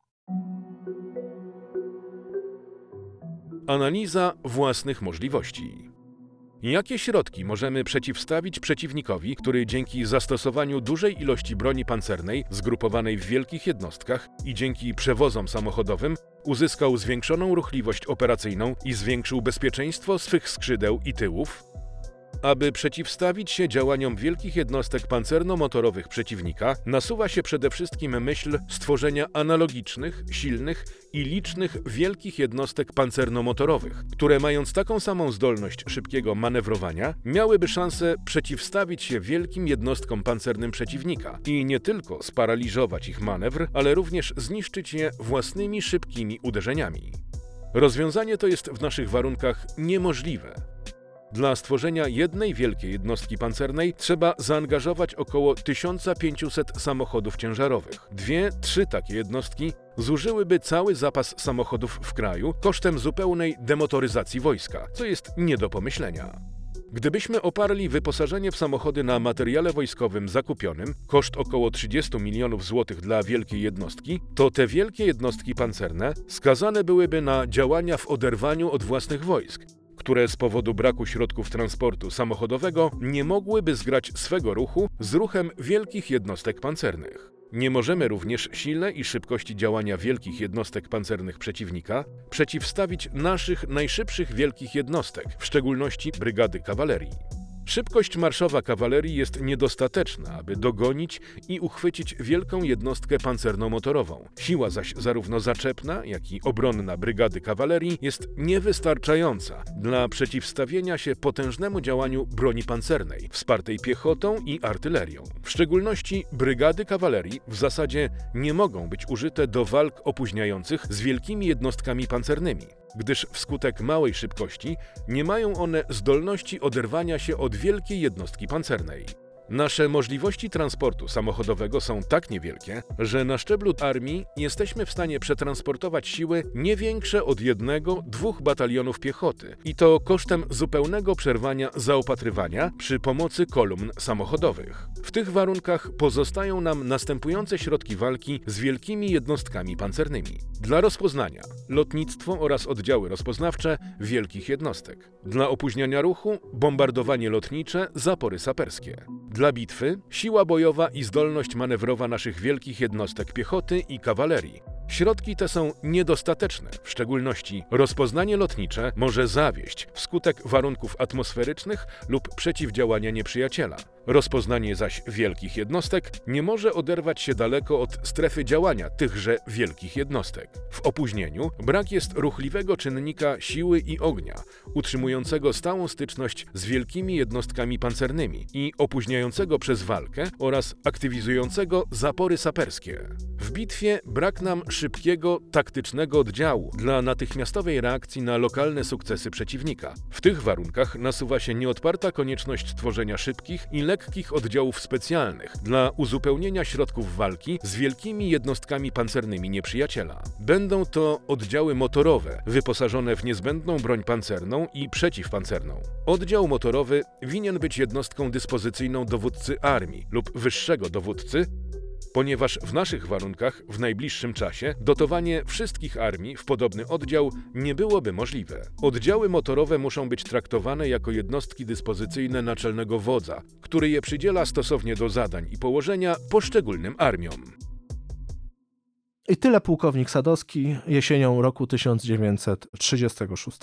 Analiza własnych możliwości. Jakie środki możemy przeciwstawić przeciwnikowi, który dzięki zastosowaniu dużej ilości broni pancernej zgrupowanej w wielkich jednostkach i dzięki przewozom samochodowym uzyskał zwiększoną ruchliwość operacyjną i zwiększył bezpieczeństwo swych skrzydeł i tyłów? Aby przeciwstawić się działaniom wielkich jednostek pancerno-motorowych przeciwnika, nasuwa się przede wszystkim myśl stworzenia analogicznych, silnych i licznych wielkich jednostek pancerno-motorowych, które mając taką samą zdolność szybkiego manewrowania, miałyby szansę przeciwstawić się wielkim jednostkom pancernym przeciwnika i nie tylko sparaliżować ich manewr, ale również zniszczyć je własnymi szybkimi uderzeniami. Rozwiązanie to jest w naszych warunkach niemożliwe. Dla stworzenia jednej wielkiej jednostki pancernej trzeba zaangażować około 1500 samochodów ciężarowych. Dwie, trzy takie jednostki zużyłyby cały zapas samochodów w kraju kosztem zupełnej demotoryzacji wojska, co jest nie do pomyślenia. Gdybyśmy oparli wyposażenie w samochody na materiale wojskowym zakupionym, koszt około 30 milionów złotych dla wielkiej jednostki, to te wielkie jednostki pancerne skazane byłyby na działania w oderwaniu od własnych wojsk, które z powodu braku środków transportu samochodowego nie mogłyby zgrać swego ruchu z ruchem wielkich jednostek pancernych. Nie możemy również sile i szybkości działania wielkich jednostek pancernych przeciwnika przeciwstawić naszych najszybszych wielkich jednostek, w szczególności brygady kawalerii. Szybkość marszowa kawalerii jest niedostateczna, aby dogonić i uchwycić wielką jednostkę pancerno-motorową. Siła zaś zarówno zaczepna, jak i obronna brygady kawalerii jest niewystarczająca dla przeciwstawienia się potężnemu działaniu broni pancernej, wspartej piechotą i artylerią. W szczególności brygady kawalerii w zasadzie nie mogą być użyte do walk opóźniających z wielkimi jednostkami pancernymi gdyż wskutek małej szybkości nie mają one zdolności oderwania się od wielkiej jednostki pancernej. Nasze możliwości transportu samochodowego są tak niewielkie, że na szczeblu armii jesteśmy w stanie przetransportować siły nie większe od jednego, dwóch batalionów piechoty i to kosztem zupełnego przerwania zaopatrywania przy pomocy kolumn samochodowych. W tych warunkach pozostają nam następujące środki walki z wielkimi jednostkami pancernymi. Dla rozpoznania lotnictwo oraz oddziały rozpoznawcze wielkich jednostek. Dla opóźniania ruchu bombardowanie lotnicze, zapory saperskie. Bitwy siła bojowa i zdolność manewrowa naszych wielkich jednostek piechoty i kawalerii. Środki te są niedostateczne, w szczególności rozpoznanie lotnicze może zawieść wskutek warunków atmosferycznych lub przeciwdziałania nieprzyjaciela. Rozpoznanie zaś wielkich jednostek nie może oderwać się daleko od strefy działania tychże wielkich jednostek. W opóźnieniu brak jest ruchliwego czynnika siły i ognia, utrzymującego stałą styczność z wielkimi jednostkami pancernymi i opóźniającego przez walkę oraz aktywizującego zapory saperskie. W bitwie brak nam szybkiego, taktycznego oddziału dla natychmiastowej reakcji na lokalne sukcesy przeciwnika. W tych warunkach nasuwa się nieodparta konieczność tworzenia szybkich i lekkich oddziałów specjalnych dla uzupełnienia środków walki z wielkimi jednostkami pancernymi nieprzyjaciela. Będą to oddziały motorowe, wyposażone w niezbędną broń pancerną i przeciwpancerną. Oddział motorowy winien być jednostką dyspozycyjną dowódcy armii lub wyższego dowódcy, ponieważ w naszych warunkach w najbliższym czasie dotowanie wszystkich armii w podobny oddział nie byłoby możliwe. Oddziały motorowe muszą być traktowane jako jednostki dyspozycyjne naczelnego wodza, który je przydziela stosownie do zadań i położenia poszczególnym armiom. I tyle pułkownik Sadowski jesienią roku 1936.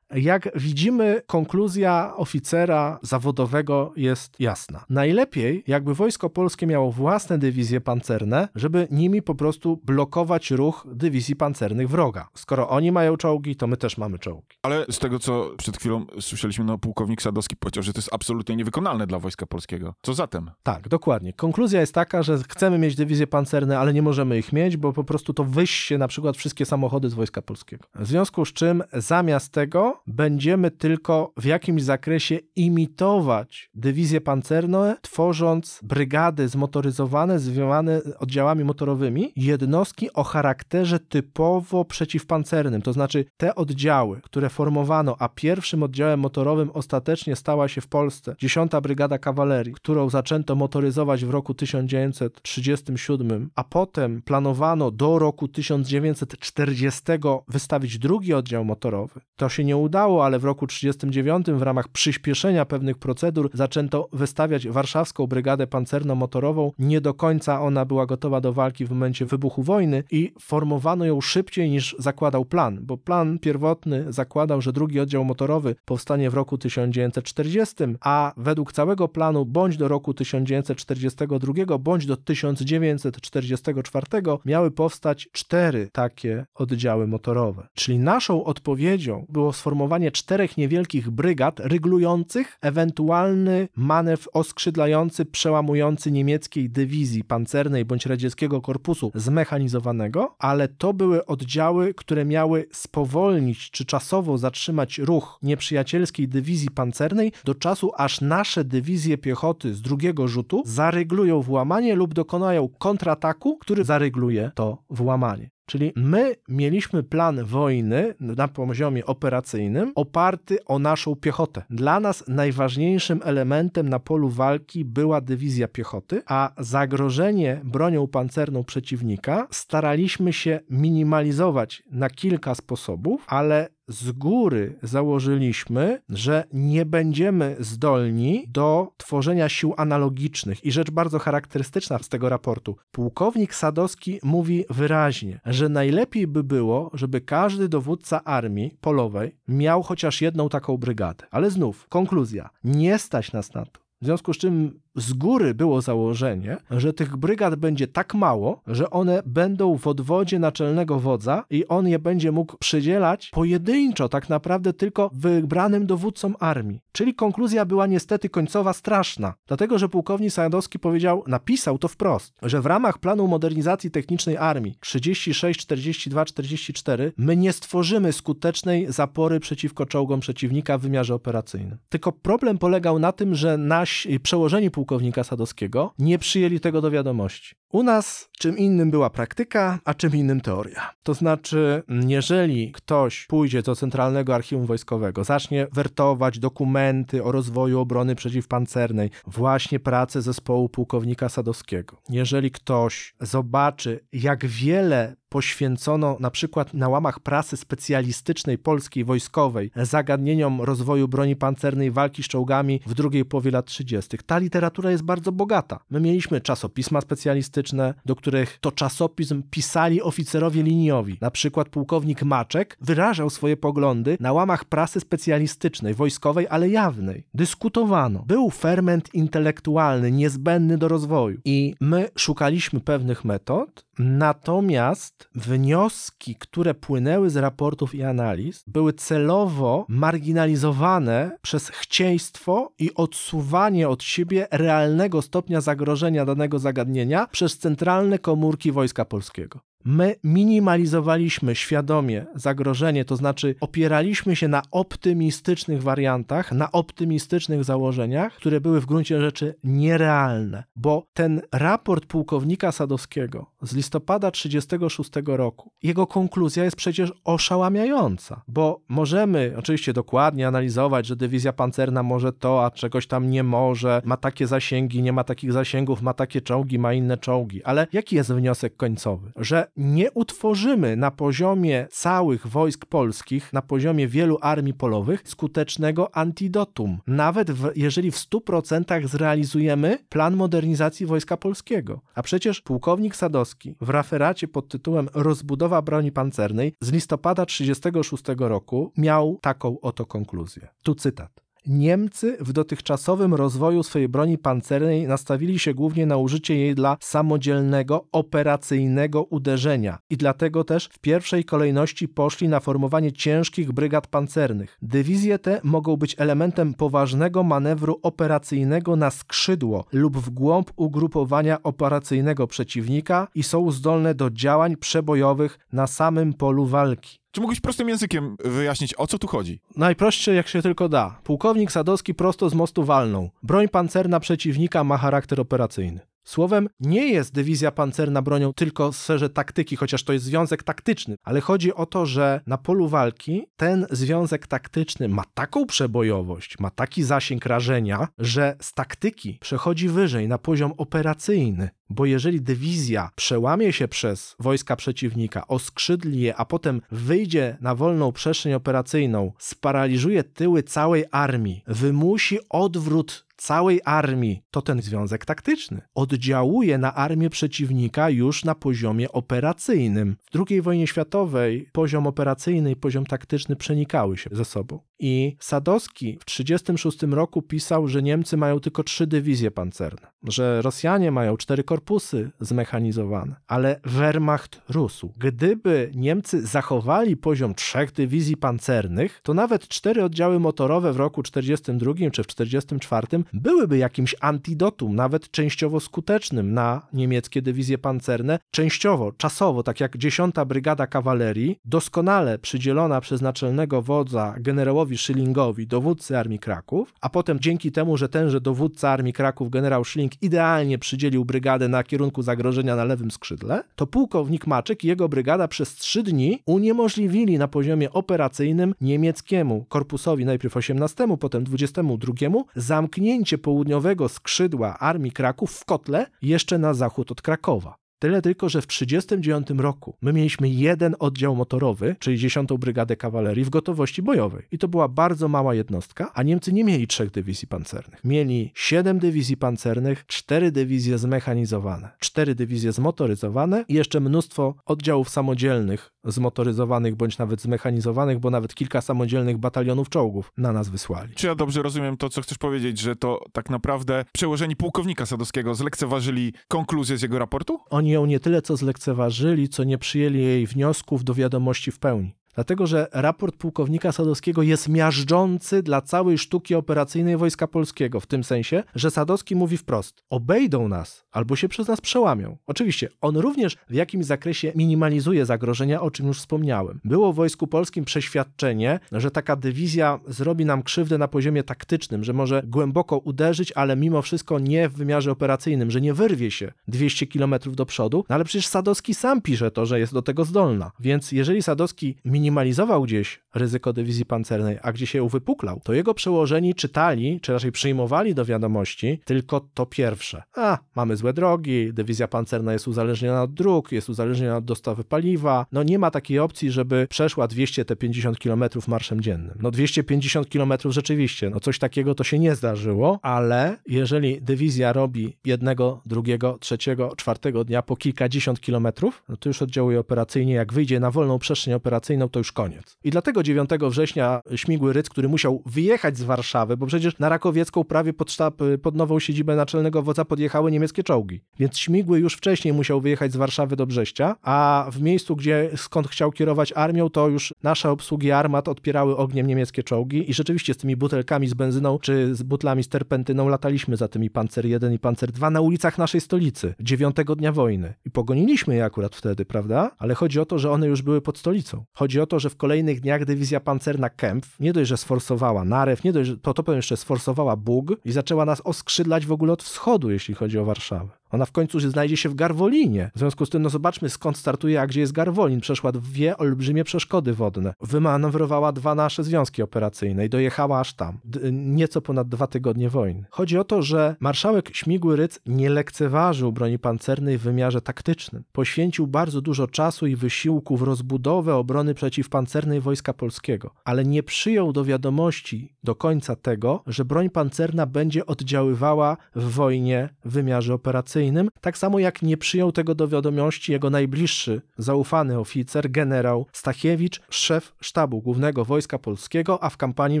Jak widzimy, konkluzja oficera zawodowego jest jasna. Najlepiej, jakby wojsko polskie miało własne dywizje pancerne, żeby nimi po prostu blokować ruch dywizji pancernych wroga. Skoro oni mają czołgi, to my też mamy czołgi. Ale z tego, co przed chwilą słyszeliśmy, no pułkownik Sadowski powiedział, że to jest absolutnie niewykonalne dla Wojska Polskiego. Co zatem? Tak, dokładnie. Konkluzja jest taka, że chcemy mieć dywizje pancerne, ale nie możemy ich mieć, bo po prostu to wyście na przykład wszystkie samochody z Wojska Polskiego. W związku z czym zamiast tego będziemy tylko w jakimś zakresie imitować dywizje pancerne, tworząc brygady zmotoryzowane, związane oddziałami motorowymi, jednostki o charakterze typowo przeciwpancernym. To znaczy te oddziały, które formowano, a pierwszym oddziałem motorowym ostatecznie stała się w Polsce 10. Brygada Kawalerii, którą zaczęto motoryzować w roku 1937, a potem planowano do roku 1940 wystawić drugi oddział motorowy. To się nie udało, ale w roku 1939 w ramach przyspieszenia pewnych procedur zaczęto wystawiać warszawską brygadę pancerno-motorową. Nie do końca ona była gotowa do walki w momencie wybuchu wojny i formowano ją szybciej niż zakładał plan, bo plan pierwotny zakładał, że drugi oddział motorowy powstanie w roku 1940, a według całego planu bądź do roku 1942, bądź do 1944 miały powstać cztery takie oddziały motorowe. Czyli naszą odpowiedzią było sformowanie czterech niewielkich brygad ryglujących ewentualny manewr oskrzydlający, przełamujący niemieckiej dywizji pancernej bądź radzieckiego korpusu zmechanizowanego, ale to były oddziały, które miały spowolnić czy czasowo zatrzymać ruch nieprzyjacielskiej dywizji pancernej do czasu, aż nasze dywizje piechoty z drugiego rzutu zaryglują włamanie lub dokonają kontrataku, który zarygluje to włamanie. Czyli my mieliśmy plan wojny na poziomie operacyjnym oparty o naszą piechotę. Dla nas najważniejszym elementem na polu walki była dywizja piechoty, a zagrożenie bronią pancerną przeciwnika staraliśmy się minimalizować na kilka sposobów, ale z góry założyliśmy, że nie będziemy zdolni do tworzenia sił analogicznych. I rzecz bardzo charakterystyczna z tego raportu. Pułkownik Sadowski mówi wyraźnie, że najlepiej by było, żeby każdy dowódca armii polowej miał chociaż jedną taką brygadę. Ale znów, konkluzja. Nie stać nas na to. W związku z czym z góry było założenie, że tych brygad będzie tak mało, że one będą w odwodzie naczelnego wodza i on je będzie mógł przydzielać pojedynczo, tak naprawdę tylko wybranym dowódcom armii. Czyli konkluzja była niestety końcowa straszna, dlatego że pułkownik Sajadowski powiedział, napisał to wprost, że w ramach planu modernizacji technicznej armii 36, 42, 44 my nie stworzymy skutecznej zapory przeciwko czołgom przeciwnika w wymiarze operacyjnym. Tylko problem polegał na tym, że nasi przełożeni pułkownika Sadowskiego nie przyjęli tego do wiadomości. U nas czym innym była praktyka, a czym innym teoria. To znaczy, jeżeli ktoś pójdzie do Centralnego Archiwum Wojskowego, zacznie wertować dokumenty o rozwoju obrony przeciwpancernej, właśnie pracę zespołu pułkownika Sadowskiego, jeżeli ktoś zobaczy, jak wiele poświęcono na przykład na łamach prasy specjalistycznej polskiej wojskowej zagadnieniom rozwoju broni pancernej, walki z czołgami w drugiej połowie lat 30. Ta literatura jest bardzo bogata. My mieliśmy czasopisma specjalistyczne, do których to czasopism pisali oficerowie liniowi. Na przykład pułkownik Maczek wyrażał swoje poglądy na łamach prasy specjalistycznej, wojskowej, ale jawnej. Dyskutowano. Był ferment intelektualny niezbędny do rozwoju. I my szukaliśmy pewnych metod, natomiast wnioski, które płynęły z raportów i analiz, były celowo marginalizowane przez chcieństwo i odsuwanie od siebie realnego stopnia zagrożenia danego zagadnienia przez centralne komórki Wojska Polskiego. My minimalizowaliśmy świadomie zagrożenie, to znaczy opieraliśmy się na optymistycznych wariantach, na optymistycznych założeniach, które były w gruncie rzeczy nierealne, bo ten raport pułkownika Sadowskiego z listopada 1936 roku, jego konkluzja jest przecież oszałamiająca, bo możemy oczywiście dokładnie analizować, że dywizja pancerna może to, a czegoś tam nie może, ma takie zasięgi, nie ma takich zasięgów, ma takie czołgi, ma inne czołgi, ale jaki jest wniosek końcowy? Że nie utworzymy na poziomie całych wojsk polskich, na poziomie wielu armii polowych skutecznego antidotum, nawet w, jeżeli w 100% zrealizujemy plan modernizacji Wojska Polskiego. A przecież pułkownik Sadowski w referacie pod tytułem Rozbudowa broni pancernej z listopada 1936 roku miał taką oto konkluzję. Tu cytat. Niemcy w dotychczasowym rozwoju swojej broni pancernej nastawili się głównie na użycie jej dla samodzielnego, operacyjnego uderzenia i dlatego też w pierwszej kolejności poszli na formowanie ciężkich brygad pancernych. Dywizje te mogą być elementem poważnego manewru operacyjnego na skrzydło lub w głąb ugrupowania operacyjnego przeciwnika i są zdolne do działań przebojowych na samym polu walki. Czy mógłbyś prostym językiem wyjaśnić, o co tu chodzi? Najprościej jak się tylko da. Pułkownik Sadowski prosto z mostu walnął. Broń pancerna przeciwnika ma charakter operacyjny. Słowem, nie jest dywizja pancerna bronią tylko w sferze taktyki, chociaż to jest związek taktyczny, ale chodzi o to, że na polu walki ten związek taktyczny ma taką przebojowość, ma taki zasięg rażenia, że z taktyki przechodzi wyżej na poziom operacyjny. Bo jeżeli dywizja przełamie się przez wojska przeciwnika, oskrzydli je, a potem wyjdzie na wolną przestrzeń operacyjną, sparaliżuje tyły całej armii, wymusi odwrót całej armii, to ten związek taktyczny oddziałuje na armię przeciwnika już na poziomie operacyjnym. W II wojnie światowej poziom operacyjny i poziom taktyczny przenikały się ze sobą. I Sadowski w 1936 roku pisał, że Niemcy mają tylko trzy dywizje pancerne, że Rosjanie mają cztery korpusy zmechanizowane, ale Wehrmacht rósł. Gdyby Niemcy zachowali poziom trzech dywizji pancernych, to nawet cztery oddziały motorowe w roku 1942 czy w 1944 byłyby jakimś antidotum, nawet częściowo skutecznym na niemieckie dywizje pancerne, częściowo, czasowo, tak jak 10 Brygada Kawalerii, doskonale przydzielona przez naczelnego wodza generałowi Schillingowi, dowódcy Armii Kraków, a potem dzięki temu, że tenże dowódca Armii Kraków, generał Schilling, idealnie przydzielił brygadę na kierunku zagrożenia na lewym skrzydle, to pułkownik Maczek i jego brygada przez trzy dni uniemożliwili na poziomie operacyjnym niemieckiemu korpusowi, najpierw 18, potem 22, zamknięcie południowego skrzydła Armii Kraków w kotle jeszcze na zachód od Krakowa. Tyle tylko, że w 1939 roku my mieliśmy jeden oddział motorowy, czyli 10. Brygadę Kawalerii w gotowości bojowej. I to była bardzo mała jednostka, a Niemcy nie mieli trzech dywizji pancernych. Mieli 7 dywizji pancernych, 4 dywizje zmechanizowane, 4 dywizje zmotoryzowane i jeszcze mnóstwo oddziałów samodzielnych, zmotoryzowanych bądź nawet zmechanizowanych, bo nawet kilka samodzielnych batalionów czołgów na nas wysłali. Czy ja dobrze rozumiem to, co chcesz powiedzieć, że to tak naprawdę przełożeni pułkownika Sadowskiego zlekceważyli konkluzję z jego raportu? Oni ją nie tyle co zlekceważyli, co nie przyjęli jej wniosków do wiadomości w pełni. Dlatego, że raport pułkownika Sadowskiego jest miażdżący dla całej sztuki operacyjnej Wojska Polskiego, w tym sensie, że Sadowski mówi wprost: obejdą nas albo się przez nas przełamią. Oczywiście, on również w jakimś zakresie minimalizuje zagrożenia, o czym już wspomniałem. Było w Wojsku Polskim przeświadczenie, że taka dywizja zrobi nam krzywdę na poziomie taktycznym, że może głęboko uderzyć, ale mimo wszystko nie w wymiarze operacyjnym, że nie wyrwie się 200 km do przodu, no ale przecież Sadowski sam pisze to, że jest do tego zdolna. Więc jeżeli Sadowski minimalizował gdzieś ryzyko dywizji pancernej, a gdzie się uwypuklał, to jego przełożeni czytali, czy raczej przyjmowali do wiadomości tylko to pierwsze. A, mamy złe drogi, dywizja pancerna jest uzależniona od dróg, jest uzależniona od dostawy paliwa. No nie ma takiej opcji, żeby przeszła 250 km marszem dziennym. No 250 km rzeczywiście, no coś takiego to się nie zdarzyło, ale jeżeli dywizja robi jednego, drugiego, trzeciego, czwartego dnia po kilkadziesiąt kilometrów, no to już oddziałuje operacyjnie. Jak wyjdzie na wolną przestrzeń operacyjną, to już koniec. I dlatego 9 września Śmigły Ryc, który musiał wyjechać z Warszawy, bo przecież na Rakowiecką prawie pod sztab, pod nową siedzibę naczelnego wodza podjechały niemieckie czołgi. Więc Śmigły już wcześniej musiał wyjechać z Warszawy do Brześcia, a w miejscu, gdzie skąd chciał kierować armią, to już nasze obsługi armat odpierały ogniem niemieckie czołgi i rzeczywiście z tymi butelkami z benzyną czy z butlami z terpentyną lataliśmy za tymi Pancer 1 i Pancer 2 na ulicach naszej stolicy, dziewiątego dnia wojny. I pogoniliśmy je akurat wtedy, prawda? Ale chodzi o to, że one już były pod stolicą. Chodzi o to, że w kolejnych dniach dywizja pancerna Kempf nie dość, że sforsowała Narew, nie dość, że to, to jeszcze sforsowała Bug i zaczęła nas oskrzydlać w ogóle od wschodu, jeśli chodzi o Warszawę. Ona w końcu znajdzie się w Garwolinie. W związku z tym, no zobaczmy skąd startuje, a gdzie jest Garwolin. Przeszła dwie olbrzymie przeszkody wodne. Wymanewrowała dwa nasze związki operacyjne i dojechała aż tam. D nieco ponad dwa tygodnie wojny. Chodzi o to, że marszałek Śmigły Ryc nie lekceważył broni pancernej w wymiarze taktycznym. Poświęcił bardzo dużo czasu i wysiłku w rozbudowę obrony przeciwpancernej Wojska Polskiego, ale nie przyjął do wiadomości do końca tego, że broń pancerna będzie oddziaływała w wojnie w wymiarze operacyjnym, tak samo jak nie przyjął tego do wiadomości jego najbliższy, zaufany oficer, generał Stachiewicz, szef sztabu głównego Wojska Polskiego, a w kampanii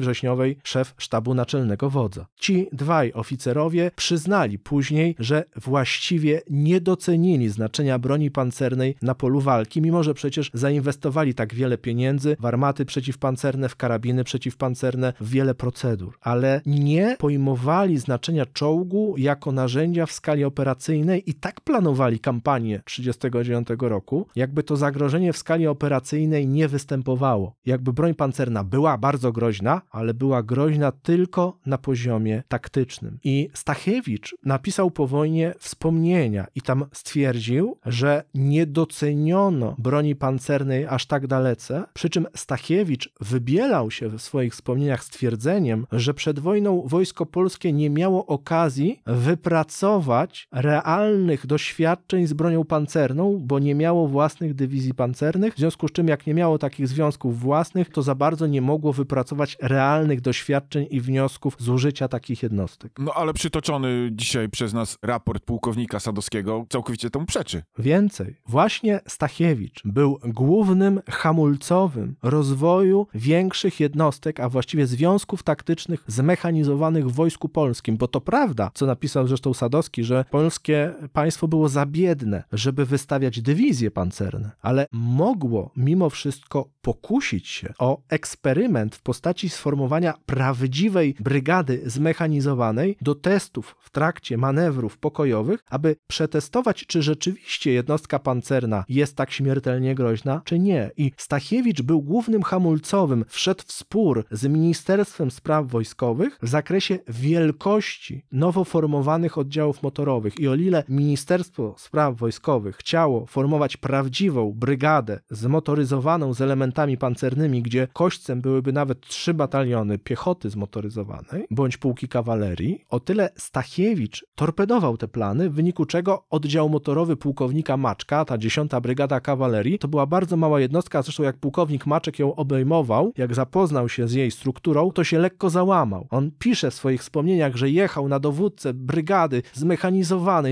wrześniowej szef sztabu naczelnego wodza. Ci dwaj oficerowie przyznali później, że właściwie nie docenili znaczenia broni pancernej na polu walki, mimo że przecież zainwestowali tak wiele pieniędzy w armaty przeciwpancerne, w karabiny przeciwpancerne, w wiele procedur, ale nie pojmowali znaczenia czołgu jako narzędzia w skali operacyjnej operacyjnej i tak planowali kampanię 1939 roku, jakby to zagrożenie w skali operacyjnej nie występowało. Jakby broń pancerna była bardzo groźna, ale była groźna tylko na poziomie taktycznym. I Stachiewicz napisał po wojnie wspomnienia i tam stwierdził, że nie doceniono broni pancernej aż tak dalece, przy czym Stachiewicz wybielał się w swoich wspomnieniach stwierdzeniem, że przed wojną wojsko polskie nie miało okazji wypracować realnych doświadczeń z bronią pancerną, bo nie miało własnych dywizji pancernych, w związku z czym jak nie miało takich związków własnych, to za bardzo nie mogło wypracować realnych doświadczeń i wniosków z użycia takich jednostek. No ale przytoczony dzisiaj przez nas raport pułkownika Sadowskiego całkowicie temu przeczy. Więcej, właśnie Stachiewicz był głównym hamulcowym rozwoju większych jednostek, a właściwie związków taktycznych zmechanizowanych w Wojsku Polskim, bo to prawda, co napisał zresztą Sadowski, że polskie państwo było za biedne, żeby wystawiać dywizje pancerne, ale mogło mimo wszystko pokusić się o eksperyment w postaci sformowania prawdziwej brygady zmechanizowanej do testów w trakcie manewrów pokojowych, aby przetestować, czy rzeczywiście jednostka pancerna jest tak śmiertelnie groźna, czy nie. I Stachiewicz był głównym hamulcowym, wszedł w spór z Ministerstwem Spraw Wojskowych w zakresie wielkości nowo formowanych oddziałów motorowych. I o ile Ministerstwo Spraw Wojskowych chciało formować prawdziwą brygadę zmotoryzowaną z elementami pancernymi, gdzie kośćcem byłyby nawet trzy bataliony piechoty zmotoryzowanej bądź pułki kawalerii, o tyle Stachiewicz torpedował te plany, w wyniku czego oddział motorowy pułkownika Maczka, ta 10 Brygada Kawalerii, to była bardzo mała jednostka, zresztą jak pułkownik Maczek ją obejmował, jak zapoznał się z jej strukturą, to się lekko załamał. On pisze w swoich wspomnieniach, że jechał na dowódcę brygady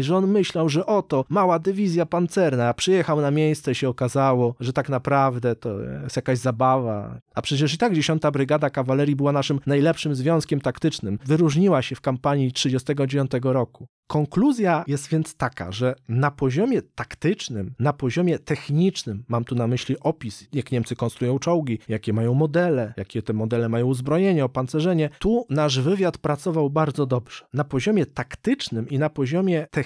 że on myślał, że oto mała dywizja pancerna, a przyjechał na miejsce się okazało, że tak naprawdę to jest jakaś zabawa. A przecież i tak 10 Brygada Kawalerii była naszym najlepszym związkiem taktycznym. Wyróżniła się w kampanii 1939 roku. Konkluzja jest więc taka, że na poziomie taktycznym, na poziomie technicznym, mam tu na myśli opis, jak Niemcy konstruują czołgi, jakie mają modele, jakie te modele mają uzbrojenie, opancerzenie, tu nasz wywiad pracował bardzo dobrze. Na poziomie taktycznym i na poziomie technicznym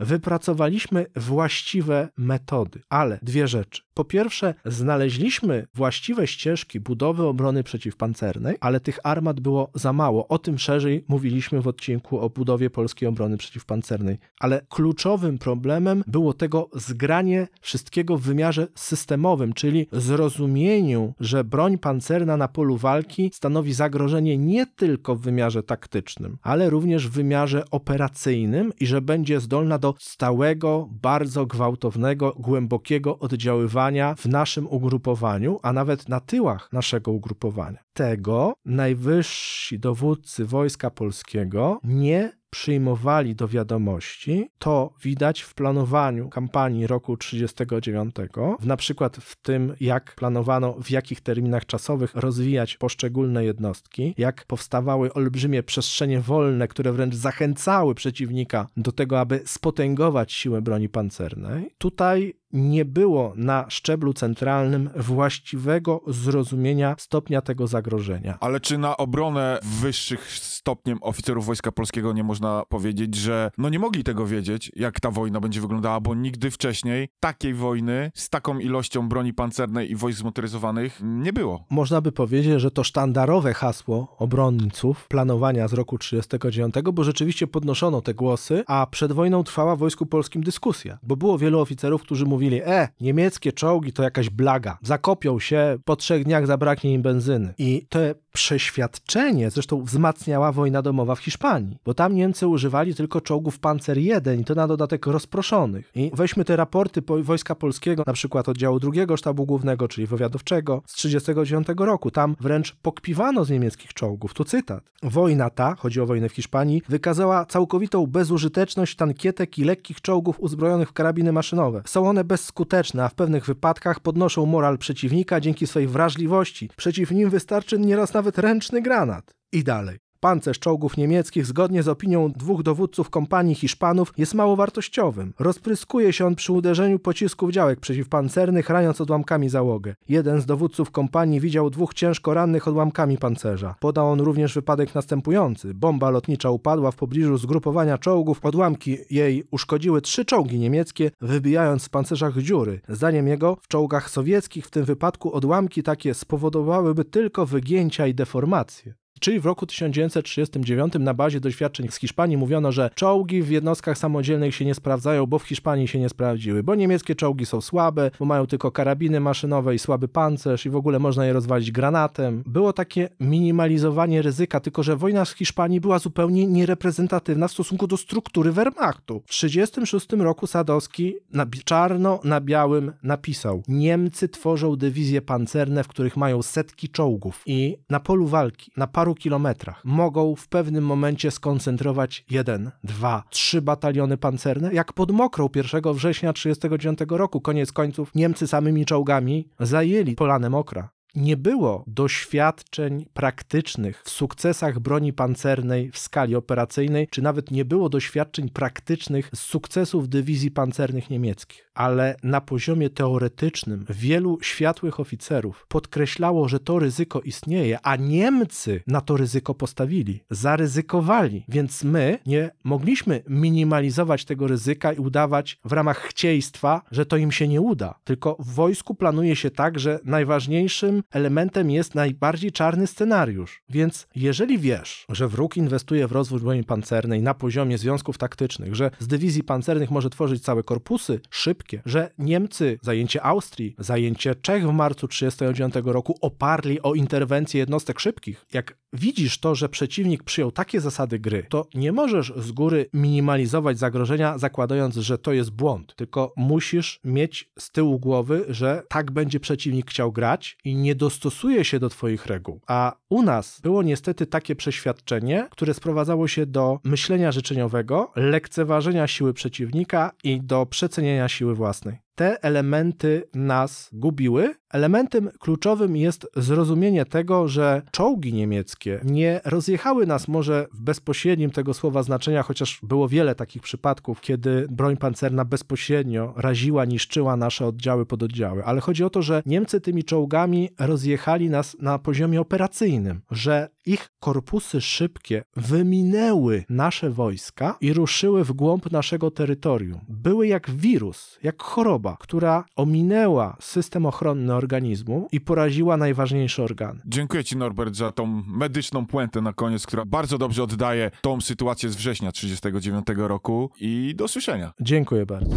wypracowaliśmy właściwe metody, ale dwie rzeczy. Po pierwsze, znaleźliśmy właściwe ścieżki budowy obrony przeciwpancernej, ale tych armat było za mało. O tym szerzej mówiliśmy w odcinku o budowie polskiej obrony przeciwpancernej. Ale kluczowym problemem było tego zgranie wszystkiego w wymiarze systemowym, czyli zrozumieniu, że broń pancerna na polu walki stanowi zagrożenie nie tylko w wymiarze taktycznym, ale również w wymiarze operacyjnym i że będzie zdolna do stałego, bardzo gwałtownego, głębokiego oddziaływania w naszym ugrupowaniu, a nawet na tyłach naszego ugrupowania. Tego najwyżsi dowódcy Wojska Polskiego nie przyjmowali do wiadomości, to widać w planowaniu kampanii roku 39, w na przykład w tym, jak planowano, w jakich terminach czasowych rozwijać poszczególne jednostki, jak powstawały olbrzymie przestrzenie wolne, które wręcz zachęcały przeciwnika do tego, aby spotęgować siłę broni pancernej. Tutaj nie było na szczeblu centralnym właściwego zrozumienia stopnia tego zagrożenia. Ale czy na obronę wyższych stopniem oficerów Wojska Polskiego nie można powiedzieć, że no nie mogli tego wiedzieć, jak ta wojna będzie wyglądała, bo nigdy wcześniej takiej wojny z taką ilością broni pancernej i wojsk zmotoryzowanych nie było. Można by powiedzieć, że to sztandarowe hasło obrońców planowania z roku 39, bo rzeczywiście podnoszono te głosy, a przed wojną trwała w Wojsku Polskim dyskusja, bo było wielu oficerów, którzy mówili, e, niemieckie czołgi to jakaś blaga, zakopią się, po trzech dniach zabraknie im benzyny. I to przeświadczenie zresztą wzmacniała wojna domowa w Hiszpanii, bo tam Niemcy używali tylko czołgów Panzer I i to na dodatek rozproszonych. I weźmy te raporty po Wojska Polskiego, na przykład oddziału drugiego sztabu głównego, czyli wywiadowczego z 1939 roku. Tam wręcz pokpiwano z niemieckich czołgów. Tu cytat. Wojna ta, chodzi o wojnę w Hiszpanii, wykazała całkowitą bezużyteczność tankietek i lekkich czołgów uzbrojonych w karabiny maszynowe. Są one bezskuteczne, a w pewnych wypadkach podnoszą moral przeciwnika dzięki swej wrażliwości. Przeciw nim wystarczy nieraz nawet ręczny granat. I dalej. Pancerz czołgów niemieckich, zgodnie z opinią dwóch dowódców kompanii Hiszpanów, jest mało wartościowym. Rozpryskuje się on przy uderzeniu pocisków działek przeciwpancernych, raniąc odłamkami załogę. Jeden z dowódców kompanii widział dwóch ciężko rannych odłamkami pancerza. Podał on również wypadek następujący. Bomba lotnicza upadła w pobliżu zgrupowania czołgów, odłamki jej uszkodziły trzy czołgi niemieckie, wybijając w pancerzach dziury. Zdaniem jego, w czołgach sowieckich w tym wypadku odłamki takie spowodowałyby tylko wygięcia i deformacje. Czyli w roku 1939 na bazie doświadczeń z Hiszpanii mówiono, że czołgi w jednostkach samodzielnych się nie sprawdzają, bo w Hiszpanii się nie sprawdziły, bo niemieckie czołgi są słabe, bo mają tylko karabiny maszynowe i słaby pancerz i w ogóle można je rozwalić granatem. Było takie minimalizowanie ryzyka, tylko że wojna z Hiszpanii była zupełnie niereprezentatywna w stosunku do struktury Wehrmachtu. W 1936 roku Sadowski na czarno na białym napisał Niemcy tworzą dywizje pancerne, w których mają setki czołgów i na polu walki, na paru kilometrach mogą w pewnym momencie skoncentrować jeden, dwa, trzy bataliony pancerne, jak pod Mokrą 1 września 1939 roku. Koniec końców Niemcy samymi czołgami zajęli Polanę Mokra. Nie było doświadczeń praktycznych w sukcesach broni pancernej w skali operacyjnej, czy nawet nie było doświadczeń praktycznych z sukcesów dywizji pancernych niemieckich. Ale na poziomie teoretycznym wielu światłych oficerów podkreślało, że to ryzyko istnieje, a Niemcy na to ryzyko postawili, zaryzykowali, więc my nie mogliśmy minimalizować tego ryzyka i udawać w ramach chcieństwa, że to im się nie uda. Tylko w wojsku planuje się tak, że najważniejszym elementem jest najbardziej czarny scenariusz. Więc jeżeli wiesz, że wróg inwestuje w rozwój broni pancernej na poziomie związków taktycznych, że z dywizji pancernych może tworzyć całe korpusy szybkie, że Niemcy, zajęcie Austrii, zajęcie Czech w marcu 1939 roku oparli o interwencję jednostek szybkich, jak widzisz to, że przeciwnik przyjął takie zasady gry, to nie możesz z góry minimalizować zagrożenia, zakładając, że to jest błąd, tylko musisz mieć z tyłu głowy, że tak będzie przeciwnik chciał grać i nie dostosuje się do Twoich reguł. A u nas było niestety takie przeświadczenie, które sprowadzało się do myślenia życzeniowego, lekceważenia siły przeciwnika i do przecenienia siły własnej. Te elementy nas gubiły. Elementem kluczowym jest zrozumienie tego, że czołgi niemieckie nie rozjechały nas może w bezpośrednim tego słowa znaczenia, chociaż było wiele takich przypadków, kiedy broń pancerna bezpośrednio raziła, niszczyła nasze oddziały, pododdziały. Ale chodzi o to, że Niemcy tymi czołgami rozjechali nas na poziomie operacyjnym, że ich korpusy szybkie wyminęły nasze wojska i ruszyły w głąb naszego terytorium. Były jak wirus, jak choroba, która ominęła system ochronny organizmu i poraziła najważniejsze organy. Dziękuję ci, Norbert, za tą medyczną puentę na koniec, która bardzo dobrze oddaje tą sytuację z września 1939 roku i do słyszenia. Dziękuję bardzo.